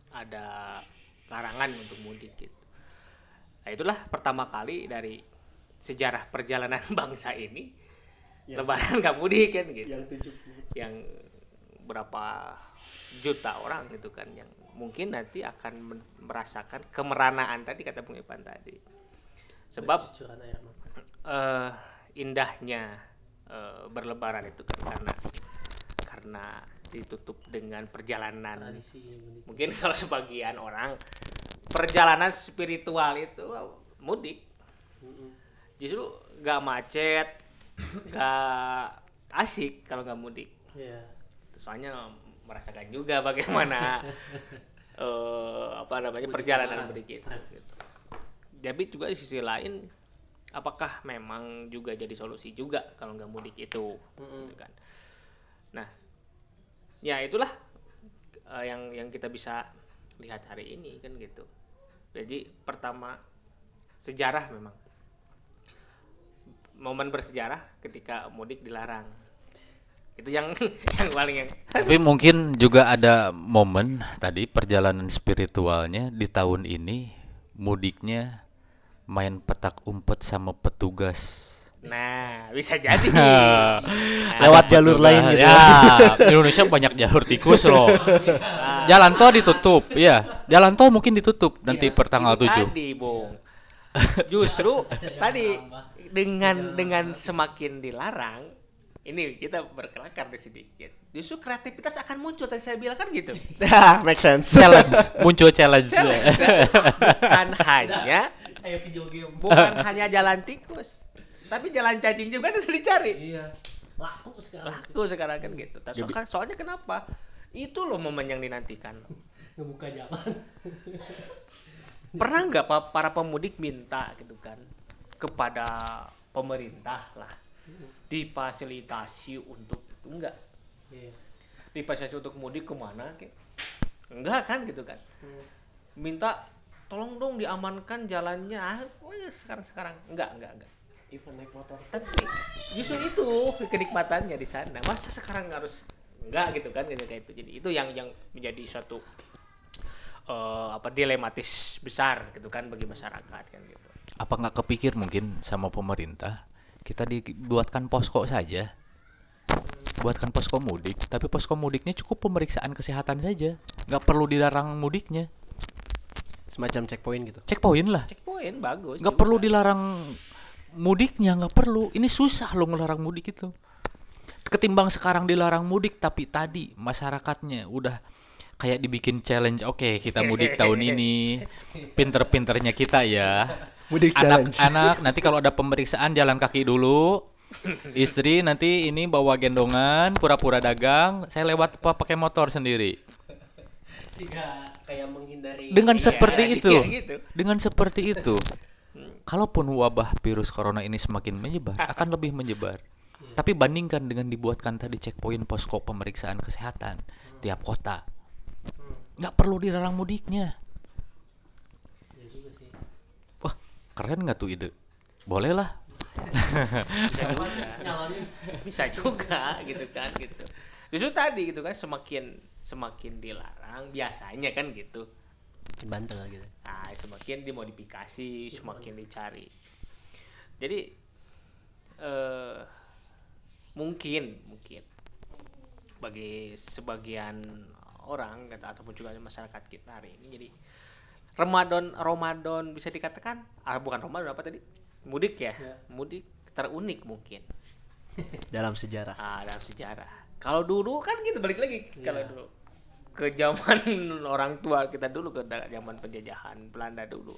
ada larangan untuk mudik gitu. Nah, itulah pertama kali dari sejarah perjalanan bangsa ini lebaran nggak mudik kan gitu. Yang berapa juta orang gitu kan yang mungkin nanti akan merasakan kemeranaan tadi kata Bung Ipan tadi. Sebab eh indahnya eh, berlebaran itu kan karena karena ditutup dengan perjalanan. Tradisi mungkin kalau sebagian orang perjalanan spiritual itu mudik. Justru gak macet gak asik kalau nggak mudik. Iya. soalnya merasakan juga bagaimana eh, apa namanya perjalanan mudik itu gitu. tapi juga di sisi lain apakah memang juga jadi solusi juga kalau nggak mudik itu gitu kan? Nah ya itulah eh, yang yang kita bisa lihat hari ini kan gitu. Jadi pertama sejarah memang momen bersejarah ketika mudik dilarang itu yang yang paling yang Tapi mungkin juga ada momen tadi perjalanan spiritualnya di tahun ini mudiknya main petak umpet sama petugas. nah bisa jadi Lewat jalur lain gitu. Ya, Indonesia banyak jalur tikus loh. Jalan tol ditutup, ya. Jalan tol mungkin ditutup nanti per tanggal Itu 7. tadi bung justru tadi dengan dengan semakin dilarang ini kita berkelakar di sedikit justru kreativitas akan muncul tadi saya bilang kan gitu Make sense. Challenge, muncul challenge. bukan hanya Kayak video game. bukan hanya jalan tikus tapi jalan cacing juga harus dicari Iya. Laku sekarang. laku sekarang kan gitu So- soalnya, kenapa itu loh momen yang dinantikan Ngebuka jalan. pernah nggak pa- para pemudik minta gitu kan kepada pemerintah lah. Difasilitasi untuk enggak. Iya. difasilitasi untuk mudik ke mana kek enggak kan gitu kan? Minta tolong dong diamankan jalannya. Ah wah, sekarang sekarang enggak enggak enggak. Even naik motor. tapi justru itu kenikmatannya di sana. Masa sekarang harus enggak gitu kan? Gitu kayak itu. Jadi itu yang yang menjadi suatu eh, apa dilematis besar gitu kan bagi masyarakat kan gitu Apa nggak kepikir mungkin sama pemerintah kita dibuatkan posko saja? Buatkan posko mudik, tapi posko mudiknya cukup pemeriksaan kesehatan saja, nggak perlu dilarang mudiknya. Semacam checkpoint gitu. Checkpoint lah, checkpoint bagus nggak perlu dilarang mudiknya, nggak perlu. Ini susah loh ngelarang mudik itu. Ketimbang sekarang dilarang mudik, tapi tadi masyarakatnya udah kayak dibikin challenge. Oke, kita mudik tahun ini, pinter-pinternya kita ya. Mudik challenge. Anak-anak nanti kalau ada pemeriksaan jalan kaki dulu. Istri nanti ini bawa gendongan, pura-pura dagang. Saya lewat apa pakai motor sendiri. Sehingga kayak menghindari Dengan Iya, seperti iya, itu, gitu. dengan seperti itu, kalaupun wabah virus corona ini semakin menyebar, akan lebih menyebar. Tapi bandingkan dengan dibuatkan tadi checkpoint posko pemeriksaan kesehatan tiap kota, nggak perlu dilarang mudiknya. Iya juga sih. Wah, keren nggak tuh ide? Boleh lah. bisa juga Nyalamin. bisa juga gitu kan gitu justru tadi gitu kan semakin semakin dilarang biasanya kan gitu Bantel gitu. nah semakin dimodifikasi semakin dicari jadi eh mungkin mungkin bagi sebagian orang kata ataupun juga masyarakat kita hari ini jadi Ramadan Ramadan bisa dikatakan ah bukan Ramadan apa tadi? Mudik ya? Mudik terunik mungkin. Dalam sejarah. ah, dalam sejarah. Kalau dulu kan gitu balik lagi kalau dulu. Ke zaman orang tua kita dulu ke zaman penjajahan Belanda dulu.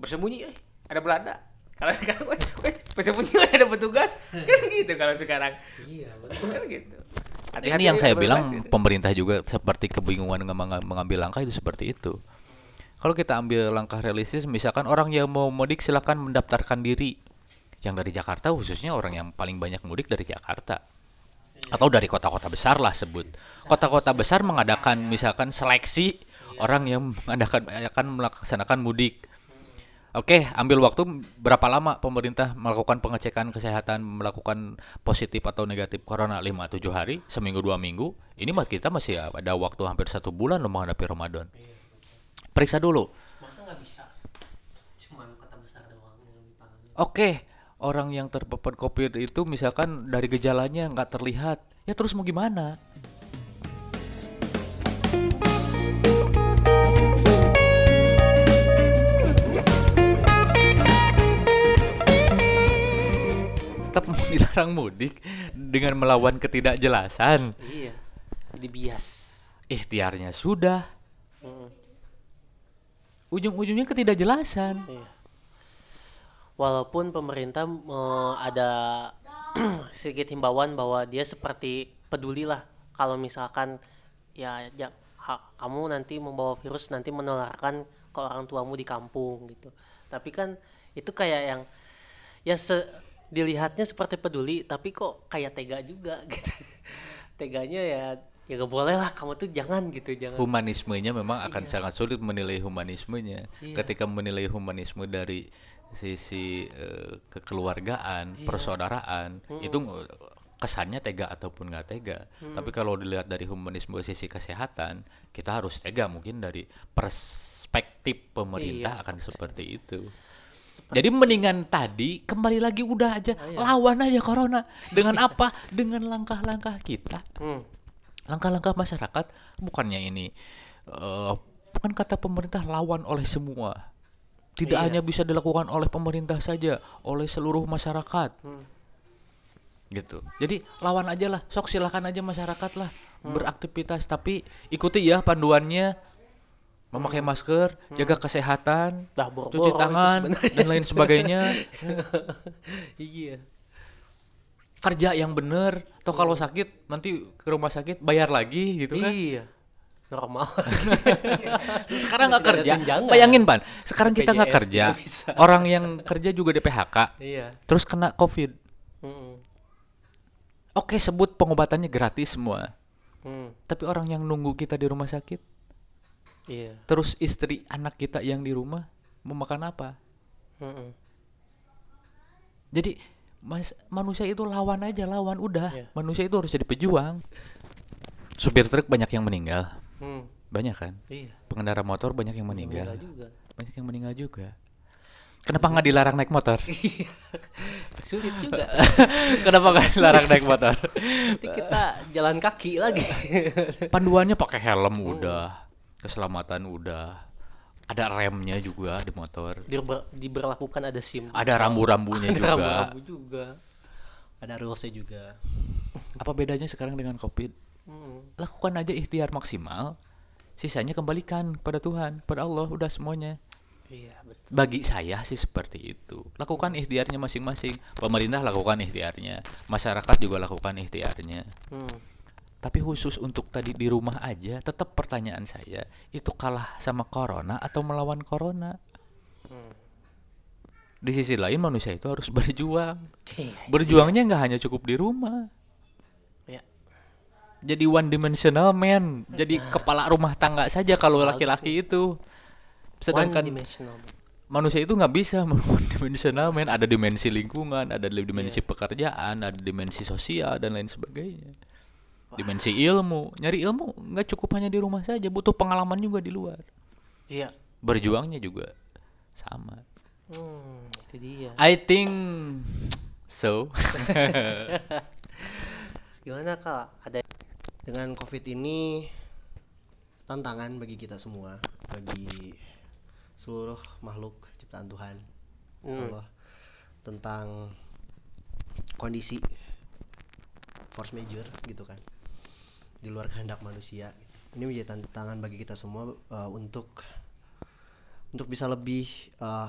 Bersembunyi eh ada Belanda. Kalau sekarang weh, weh, bersembunyi eh, ada petugas. Kan gitu kalau sekarang. Iya, betul. kan gitu. Ini yang saya bilang gitu. pemerintah juga seperti kebingungan menga- mengambil langkah itu seperti itu. Kalau kita ambil langkah realistis, misalkan orang yang mau mudik silakan mendaftarkan diri. Yang dari Jakarta khususnya orang yang paling banyak mudik dari Jakarta. Atau dari kota-kota besar lah sebut. Kota-kota besar mengadakan misalkan seleksi orang yang mengadakan akan melaksanakan mudik. Oke, ambil waktu berapa lama pemerintah melakukan pengecekan kesehatan, melakukan positif atau negatif corona 5-7 hari, seminggu dua minggu. Ini kita masih ada waktu hampir satu bulan loh menghadapi Ramadan. Periksa dulu. Masa nggak bisa? Cuman kota besar doang. Oke, orang yang terpapar COVID itu misalkan dari gejalanya nggak terlihat, ya terus mau gimana? Tetap mau dilarang mudik dengan melawan ketidakjelasan. Iya. Jadi bias. Ikhtiarnya sudah, Mm. Ujung-ujungnya ketidakjelasan. Iya. Walaupun pemerintah eh, ada sedikit himbauan bahwa dia seperti peduli lah kalau misalkan ya, ya ha- kamu nanti membawa virus nanti menularkan ke orang tuamu di kampung gitu. Tapi kan itu kayak yang ya se- dilihatnya seperti peduli tapi kok kayak tega juga gitu. teganya ya ya gak boleh lah kamu tuh jangan gitu jangan. Humanismenya memang akan sangat sulit menilai humanismenya. Iya. ketika menilai humanisme dari sisi eh, kekeluargaan Iya. persaudaraan itu nge- kesannya tega ataupun nggak tega. Tapi kalau dilihat dari humanisme sisi kesehatan kita harus tega mungkin dari perspektif pemerintah Iya, akan seperti itu. Jadi mendingan tadi kembali lagi udah aja lawan aja corona. Dengan apa? Dengan langkah-langkah kita. Hmm. Langkah-langkah masyarakat bukannya ini eh bukan kata pemerintah lawan oleh semua. Tidak Iya. hanya bisa dilakukan oleh pemerintah saja oleh seluruh masyarakat. Hmm. gitu. Jadi lawan aja lah sok silakan aja masyarakat lah Hmm. beraktivitas. Tapi ikuti ya panduannya. Memakai Hmm. masker jaga kesehatan boro-boro cuci tangan dan lain sebagainya. Iya kerja yang bener atau kalau sakit nanti ke rumah sakit bayar lagi gitu kan? Iya. Normal. Sekarang nggak kerja? tunjangan. bayangin pan sekarang kita nggak kerja orang yang kerja juga di PHK iya. terus kena covid. Mm-mm. oke sebut pengobatannya gratis semua. Hmm. tapi orang yang nunggu kita di rumah sakit? Iya. Terus istri anak kita yang di rumah mau makan apa? Mm-mm. jadi mas manusia itu lawan aja lawan udah. Iya. manusia itu harus jadi pejuang. Supir truk banyak yang meninggal. Hmm. banyak kan? Iya. Pengendara motor banyak yang meninggal. Juga. Banyak yang meninggal juga. Kenapa nggak dilarang naik motor? Sulit juga. Kenapa nggak dilarang naik motor? Nanti kita jalan kaki lagi. Panduannya pakai helm udah. Keselamatan udah ada remnya juga di motor. Diber- diberlakukan ada sim. Ada rambu-rambunya Ada juga. rambu-rambu juga. Ada rulesnya juga. Apa bedanya sekarang dengan covid Hmm. lakukan aja ikhtiar maksimal. Sisanya kembalikan pada Tuhan pada Allah udah semuanya. Iya betul. Bagi saya sih seperti itu. Lakukan ikhtiarnya masing-masing. Pemerintah lakukan ikhtiarnya. Masyarakat juga lakukan ikhtiarnya. Hmm. Tapi khusus untuk tadi di rumah aja tetap pertanyaan saya itu kalah sama corona atau melawan corona? Hmm. di sisi lain manusia itu harus berjuang. Berjuangnya nggak hanya cukup di rumah. Ya. jadi one dimensional man. Jadi kepala rumah tangga saja kalau laki-laki itu. Sedangkan manusia itu nggak bisa one dimensional man. Ada dimensi lingkungan ada dimensi Iya. pekerjaan ada dimensi sosial dan lain sebagainya dimensi ilmu nyari ilmu nggak cukup hanya di rumah saja butuh pengalaman juga di luar Iya. berjuangnya juga sama Hmm, itu dia. I think so Gimana kak? Ada dengan covid ini tantangan bagi kita semua bagi seluruh makhluk ciptaan Tuhan Hmm. Allah tentang kondisi force major gitu kan di luar kehendak manusia ini menjadi tantangan bagi kita semua uh, untuk untuk bisa lebih uh,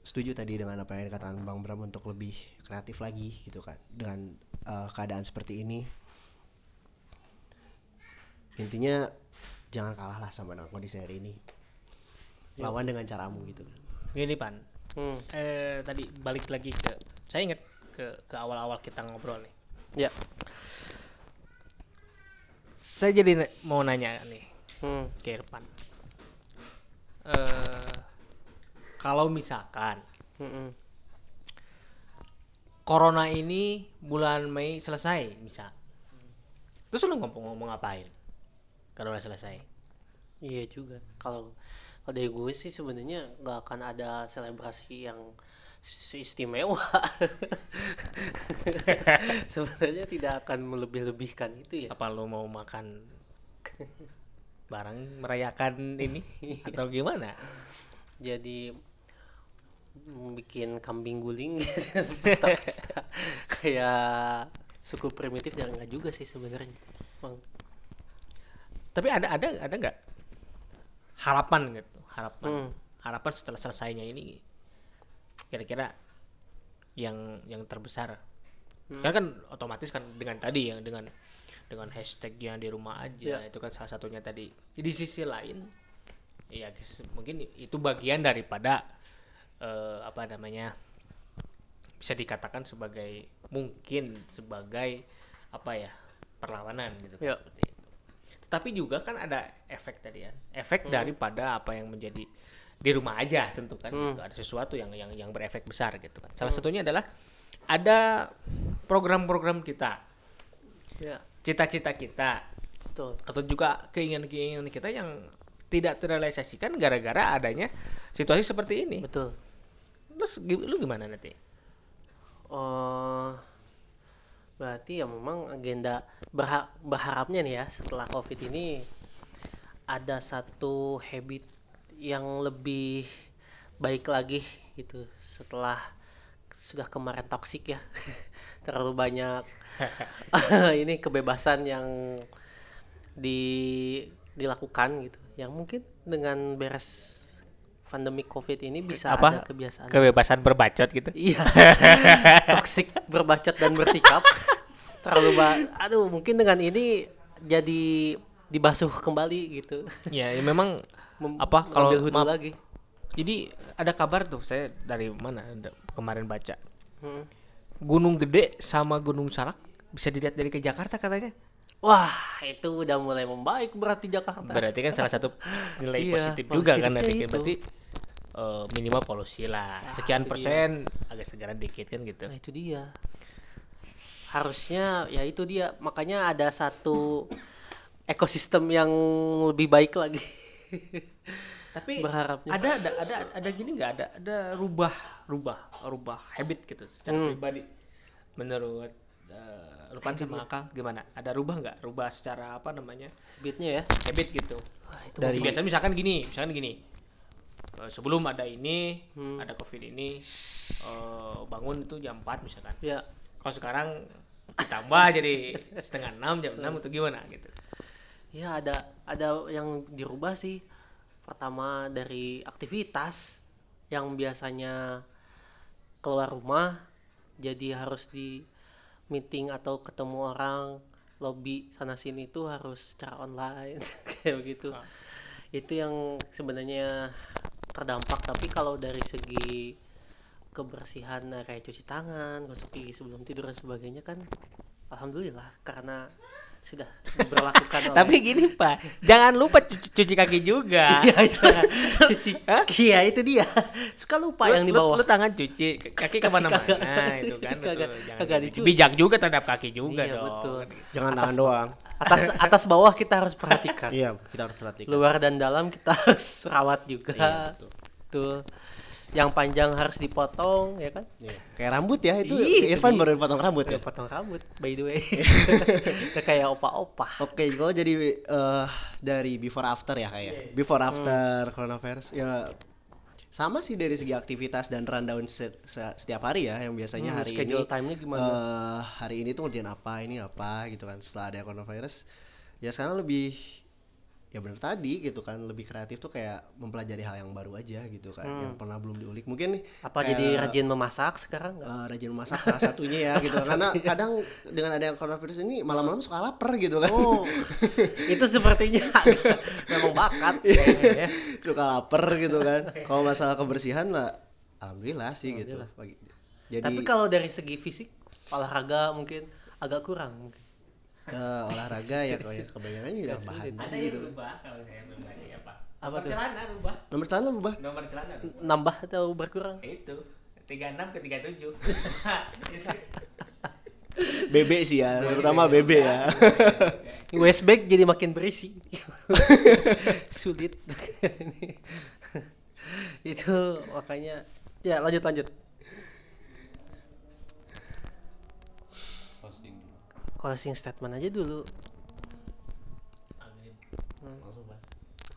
setuju tadi dengan apa yang dikatakan Bang Bram untuk lebih kreatif lagi gitu kan dengan uh, keadaan seperti ini intinya jangan kalah lah sama dengan kondisi hari ini lawan dengan caramu gitu Gini pan, Hmm. eh, tadi balik lagi ke, saya ingat ke ke awal-awal kita ngobrol nih. Ya. Saya jadi mau nanya nih Hmm. ke Irfan. Eh, kalau misalkan Mm-mm. corona ini bulan Mei selesai, misal, terus lu ngomong ngomong ngapain? Kalau udah selesai. Iya juga. Kalau kalau dari gue sih sebenarnya nggak akan ada selebrasi yang istimewa. sebenarnya tidak akan melebih-lebihkan itu ya. Apa lu mau makan barang merayakan ini atau gimana? Jadi bikin kambing guling gitu, pesta-pesta kayak suku primitif ya enggak juga sih sebenarnya. Bang. Tapi ada ada ada nggak harapan gitu, harapan Hmm. harapan setelah selesainya ini kira-kira yang yang terbesar. Karena kan otomatis kan dengan tadi yang dengan dengan hashtagnya di rumah aja Ya. itu kan salah satunya tadi. Di sisi lain ya mungkin itu bagian daripada eh, apa namanya bisa dikatakan sebagai mungkin sebagai apa ya perlawanan gitu kan, Ya. seperti itu. Tapi juga kan ada efek tadi kan, efek daripada apa yang menjadi di rumah aja tentu kan gitu. ada sesuatu yang yang yang berefek besar gitu kan. Salah satunya adalah ada program-program kita, Ya, cita-cita kita betul. atau juga keinginan-keinginan kita yang tidak terrealisasikan gara-gara adanya situasi seperti ini. Betul. Terus lu gimana nanti? Oh, berarti ya memang agenda berha- berharapnya nih ya setelah COVID ini ada satu habit yang lebih baik lagi gitu setelah sudah kemarin toksik ya terlalu banyak ini kebebasan yang di dilakukan gitu yang mungkin dengan beres pandemi COVID ini bisa ada kebiasaan Kebebasan berbacot gitu. Iya. Toksik berbacot dan bersikap. Terlalu ba aduh, mungkin dengan ini jadi dibasuh kembali gitu. ya, ya memang Mem- apa kalau maaf, lagi. Jadi ada kabar tuh saya dari mana kemarin baca. Hmm. Gunung Gede sama Gunung Salak bisa dilihat dari ke Jakarta katanya. Wah, itu udah mulai membaik berarti Jakarta. Berarti kan salah satu nilai Iya, positif juga kan nanti berarti eh, minimal polusi lah. Sekian persen agak segera dikit kan gitu. Nah, itu dia. Harusnya ya itu dia. Makanya ada satu ekosistem yang lebih baik lagi. Tapi Berharapnya. ada ada ada ada gini nggak ada ada rubah rubah rubah habit gitu secara Hmm. pribadi menurut uh, Lupan sama Akal gimana? Ada rubah nggak? Rubah secara apa namanya Beatnya ya. habit gitu. Wah, itu Dari biasanya misalkan gini, misalkan gini. eh, sebelum ada ini, Hmm. ada covid ini, eh, bangun itu jam 4 misalkan. ya Kalau sekarang ditambah jadi setengah enam jam enam itu gimana gitu? Ya ada ada yang dirubah sih. Pertama dari aktivitas yang biasanya keluar rumah jadi harus di meeting atau ketemu orang lobby sana sini itu harus secara online kayak begitu. Ah. Itu yang sebenarnya terdampak tapi kalau dari segi kebersihan kayak cuci tangan, gosok gigi sebelum tidur dan sebagainya kan alhamdulillah karena sudah diberlakukan oleh Tapi gini Pak, jangan lupa cuci, cuci kaki juga. Iya itu cuci. Iya itu dia. Suka lupa Lu- yang di lu- bawah. Lu, tangan cuci, kaki ke mana-mana itu kan. kagak- betul. Jangan kagak gitu. dicuci. Bijak juga terhadap kaki juga Iya, dong. betul. Jangan Atas tangan doang. Atas atas bawah kita harus perhatikan. Iya, kita harus perhatikan. Luar dan dalam kita harus rawat juga. Iya, betul. Betul. Yang panjang harus dipotong ya kan? Iya. Kayak rambut ya itu itu Irfan dia. baru potong rambut ya. Ya, potong rambut by the way. Kayak opa-opa. Oke, kalau jadi eh, dari before after ya kayak before after coronavirus ya sama sih dari segi aktivitas dan rundown se- se- setiap hari ya yang biasanya Hmm, hari schedule ini time-nya gimana? eh, hari ini tuh ngerjain apa ini apa gitu kan setelah ada coronavirus ya sekarang lebih ya benar tadi gitu kan lebih kreatif tuh kayak mempelajari hal yang baru aja gitu kan yang pernah belum diulik. Mungkin Hmm. Apa kayak, jadi rajin memasak sekarang nggak? eh, rajin masak salah satunya ya gitu. Karena kadang dengan ada yang coronavirus ini malam-malam suka lapar gitu kan. Oh, itu sepertinya memang bakat. Kayaknya ya. suka lapar gitu kan. Kalau masalah kebersihan lah alhamdulillah sih gitu. Pagi- jadi Tapi kalau dari segi fisik, olahraga mungkin agak kurang mungkin. Eh, olahraga ya kalau ya kebanyakan udah bahan Ada yang rubah kalau saya pribadi apa? Apa Nomor tuh? celana rubah. nomor celana berubah Nomor celana rubah. Nambah atau berkurang? Itu 36 ke 37. BB sih ya terutama BB ya Waist bag jadi makin berisi. Sulit. itu makanya ya lanjut lanjut. Closing statement aja dulu.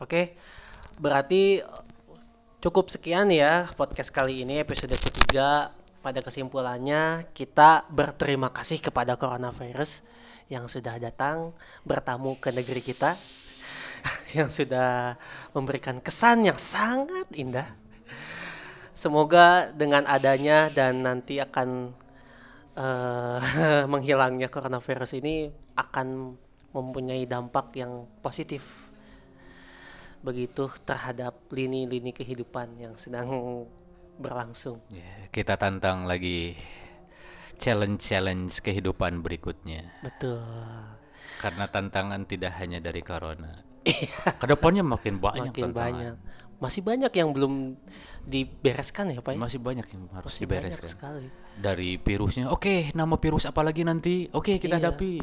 Oke, berarti eh, cukup sekian ya podcast kali ini episode ketiga. Pada kesimpulannya kita berterima kasih kepada coronavirus yang sudah datang bertamu ke negeri kita, yang sudah memberikan kesan yang sangat indah. Semoga dengan adanya dan nanti akan eh, menghilangnya coronavirus ini akan mempunyai dampak yang positif begitu terhadap lini-lini kehidupan yang sedang berlangsung. Ya, kita tantang lagi challenge-challenge kehidupan berikutnya. Betul. Karena tantangan tidak hanya dari corona. Ke depannya makin banyak Makin tantangan. banyak. Masih banyak yang belum dibereskan ya, Pak. ya? Masih banyak yang harus Masih banyak dibereskan. sekali. Dari virusnya, oke, nama virus apa lagi nanti? Oke, kita Iya. hadapi.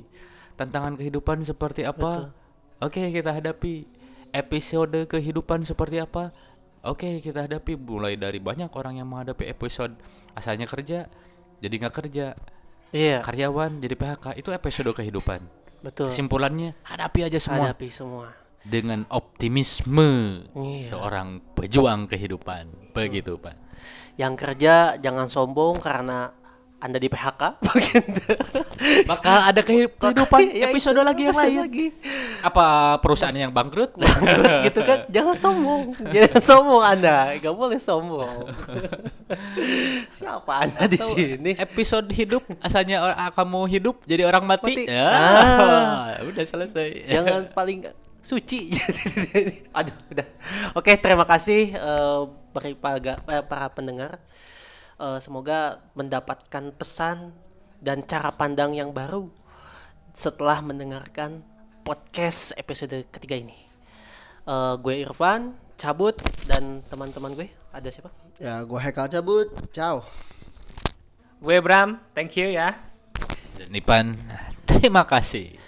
Tantangan kehidupan seperti apa? Oke, kita hadapi. Episode kehidupan seperti apa? Oke, kita hadapi. Mulai dari banyak orang yang menghadapi episode asalnya kerja, jadi nggak kerja. Iya, Karyawan jadi PHK. Itu episode kehidupan. betul. Kesimpulannya, hadapi aja semua Hadapi semua. Dengan optimisme Iya. seorang pejuang kehidupan. Begitu, Pak. Yang kerja jangan sombong karena Anda di PHK. Maka ada kehi- kehidupan Ya, episode lagi yang lain. lagi. Apa perusahaan yang bangkrut? gitu kan jangan sombong jangan sombong anda nggak boleh sombong siapa anda di sini episode hidup asalnya or- kamu hidup jadi orang mati. Mati. Ya, Ah. udah selesai. jangan paling suci aduh udah oke terima kasih eh, bagi para, eh, para pendengar Eh, semoga mendapatkan pesan dan cara pandang yang baru setelah mendengarkan podcast episode ketiga ini Eh, gue Irfan cabut dan teman-teman gue ada siapa Ya, gua Hekal cabut. Ciao. Gue Bram, thank you ya. Dan Ipan, terima kasih.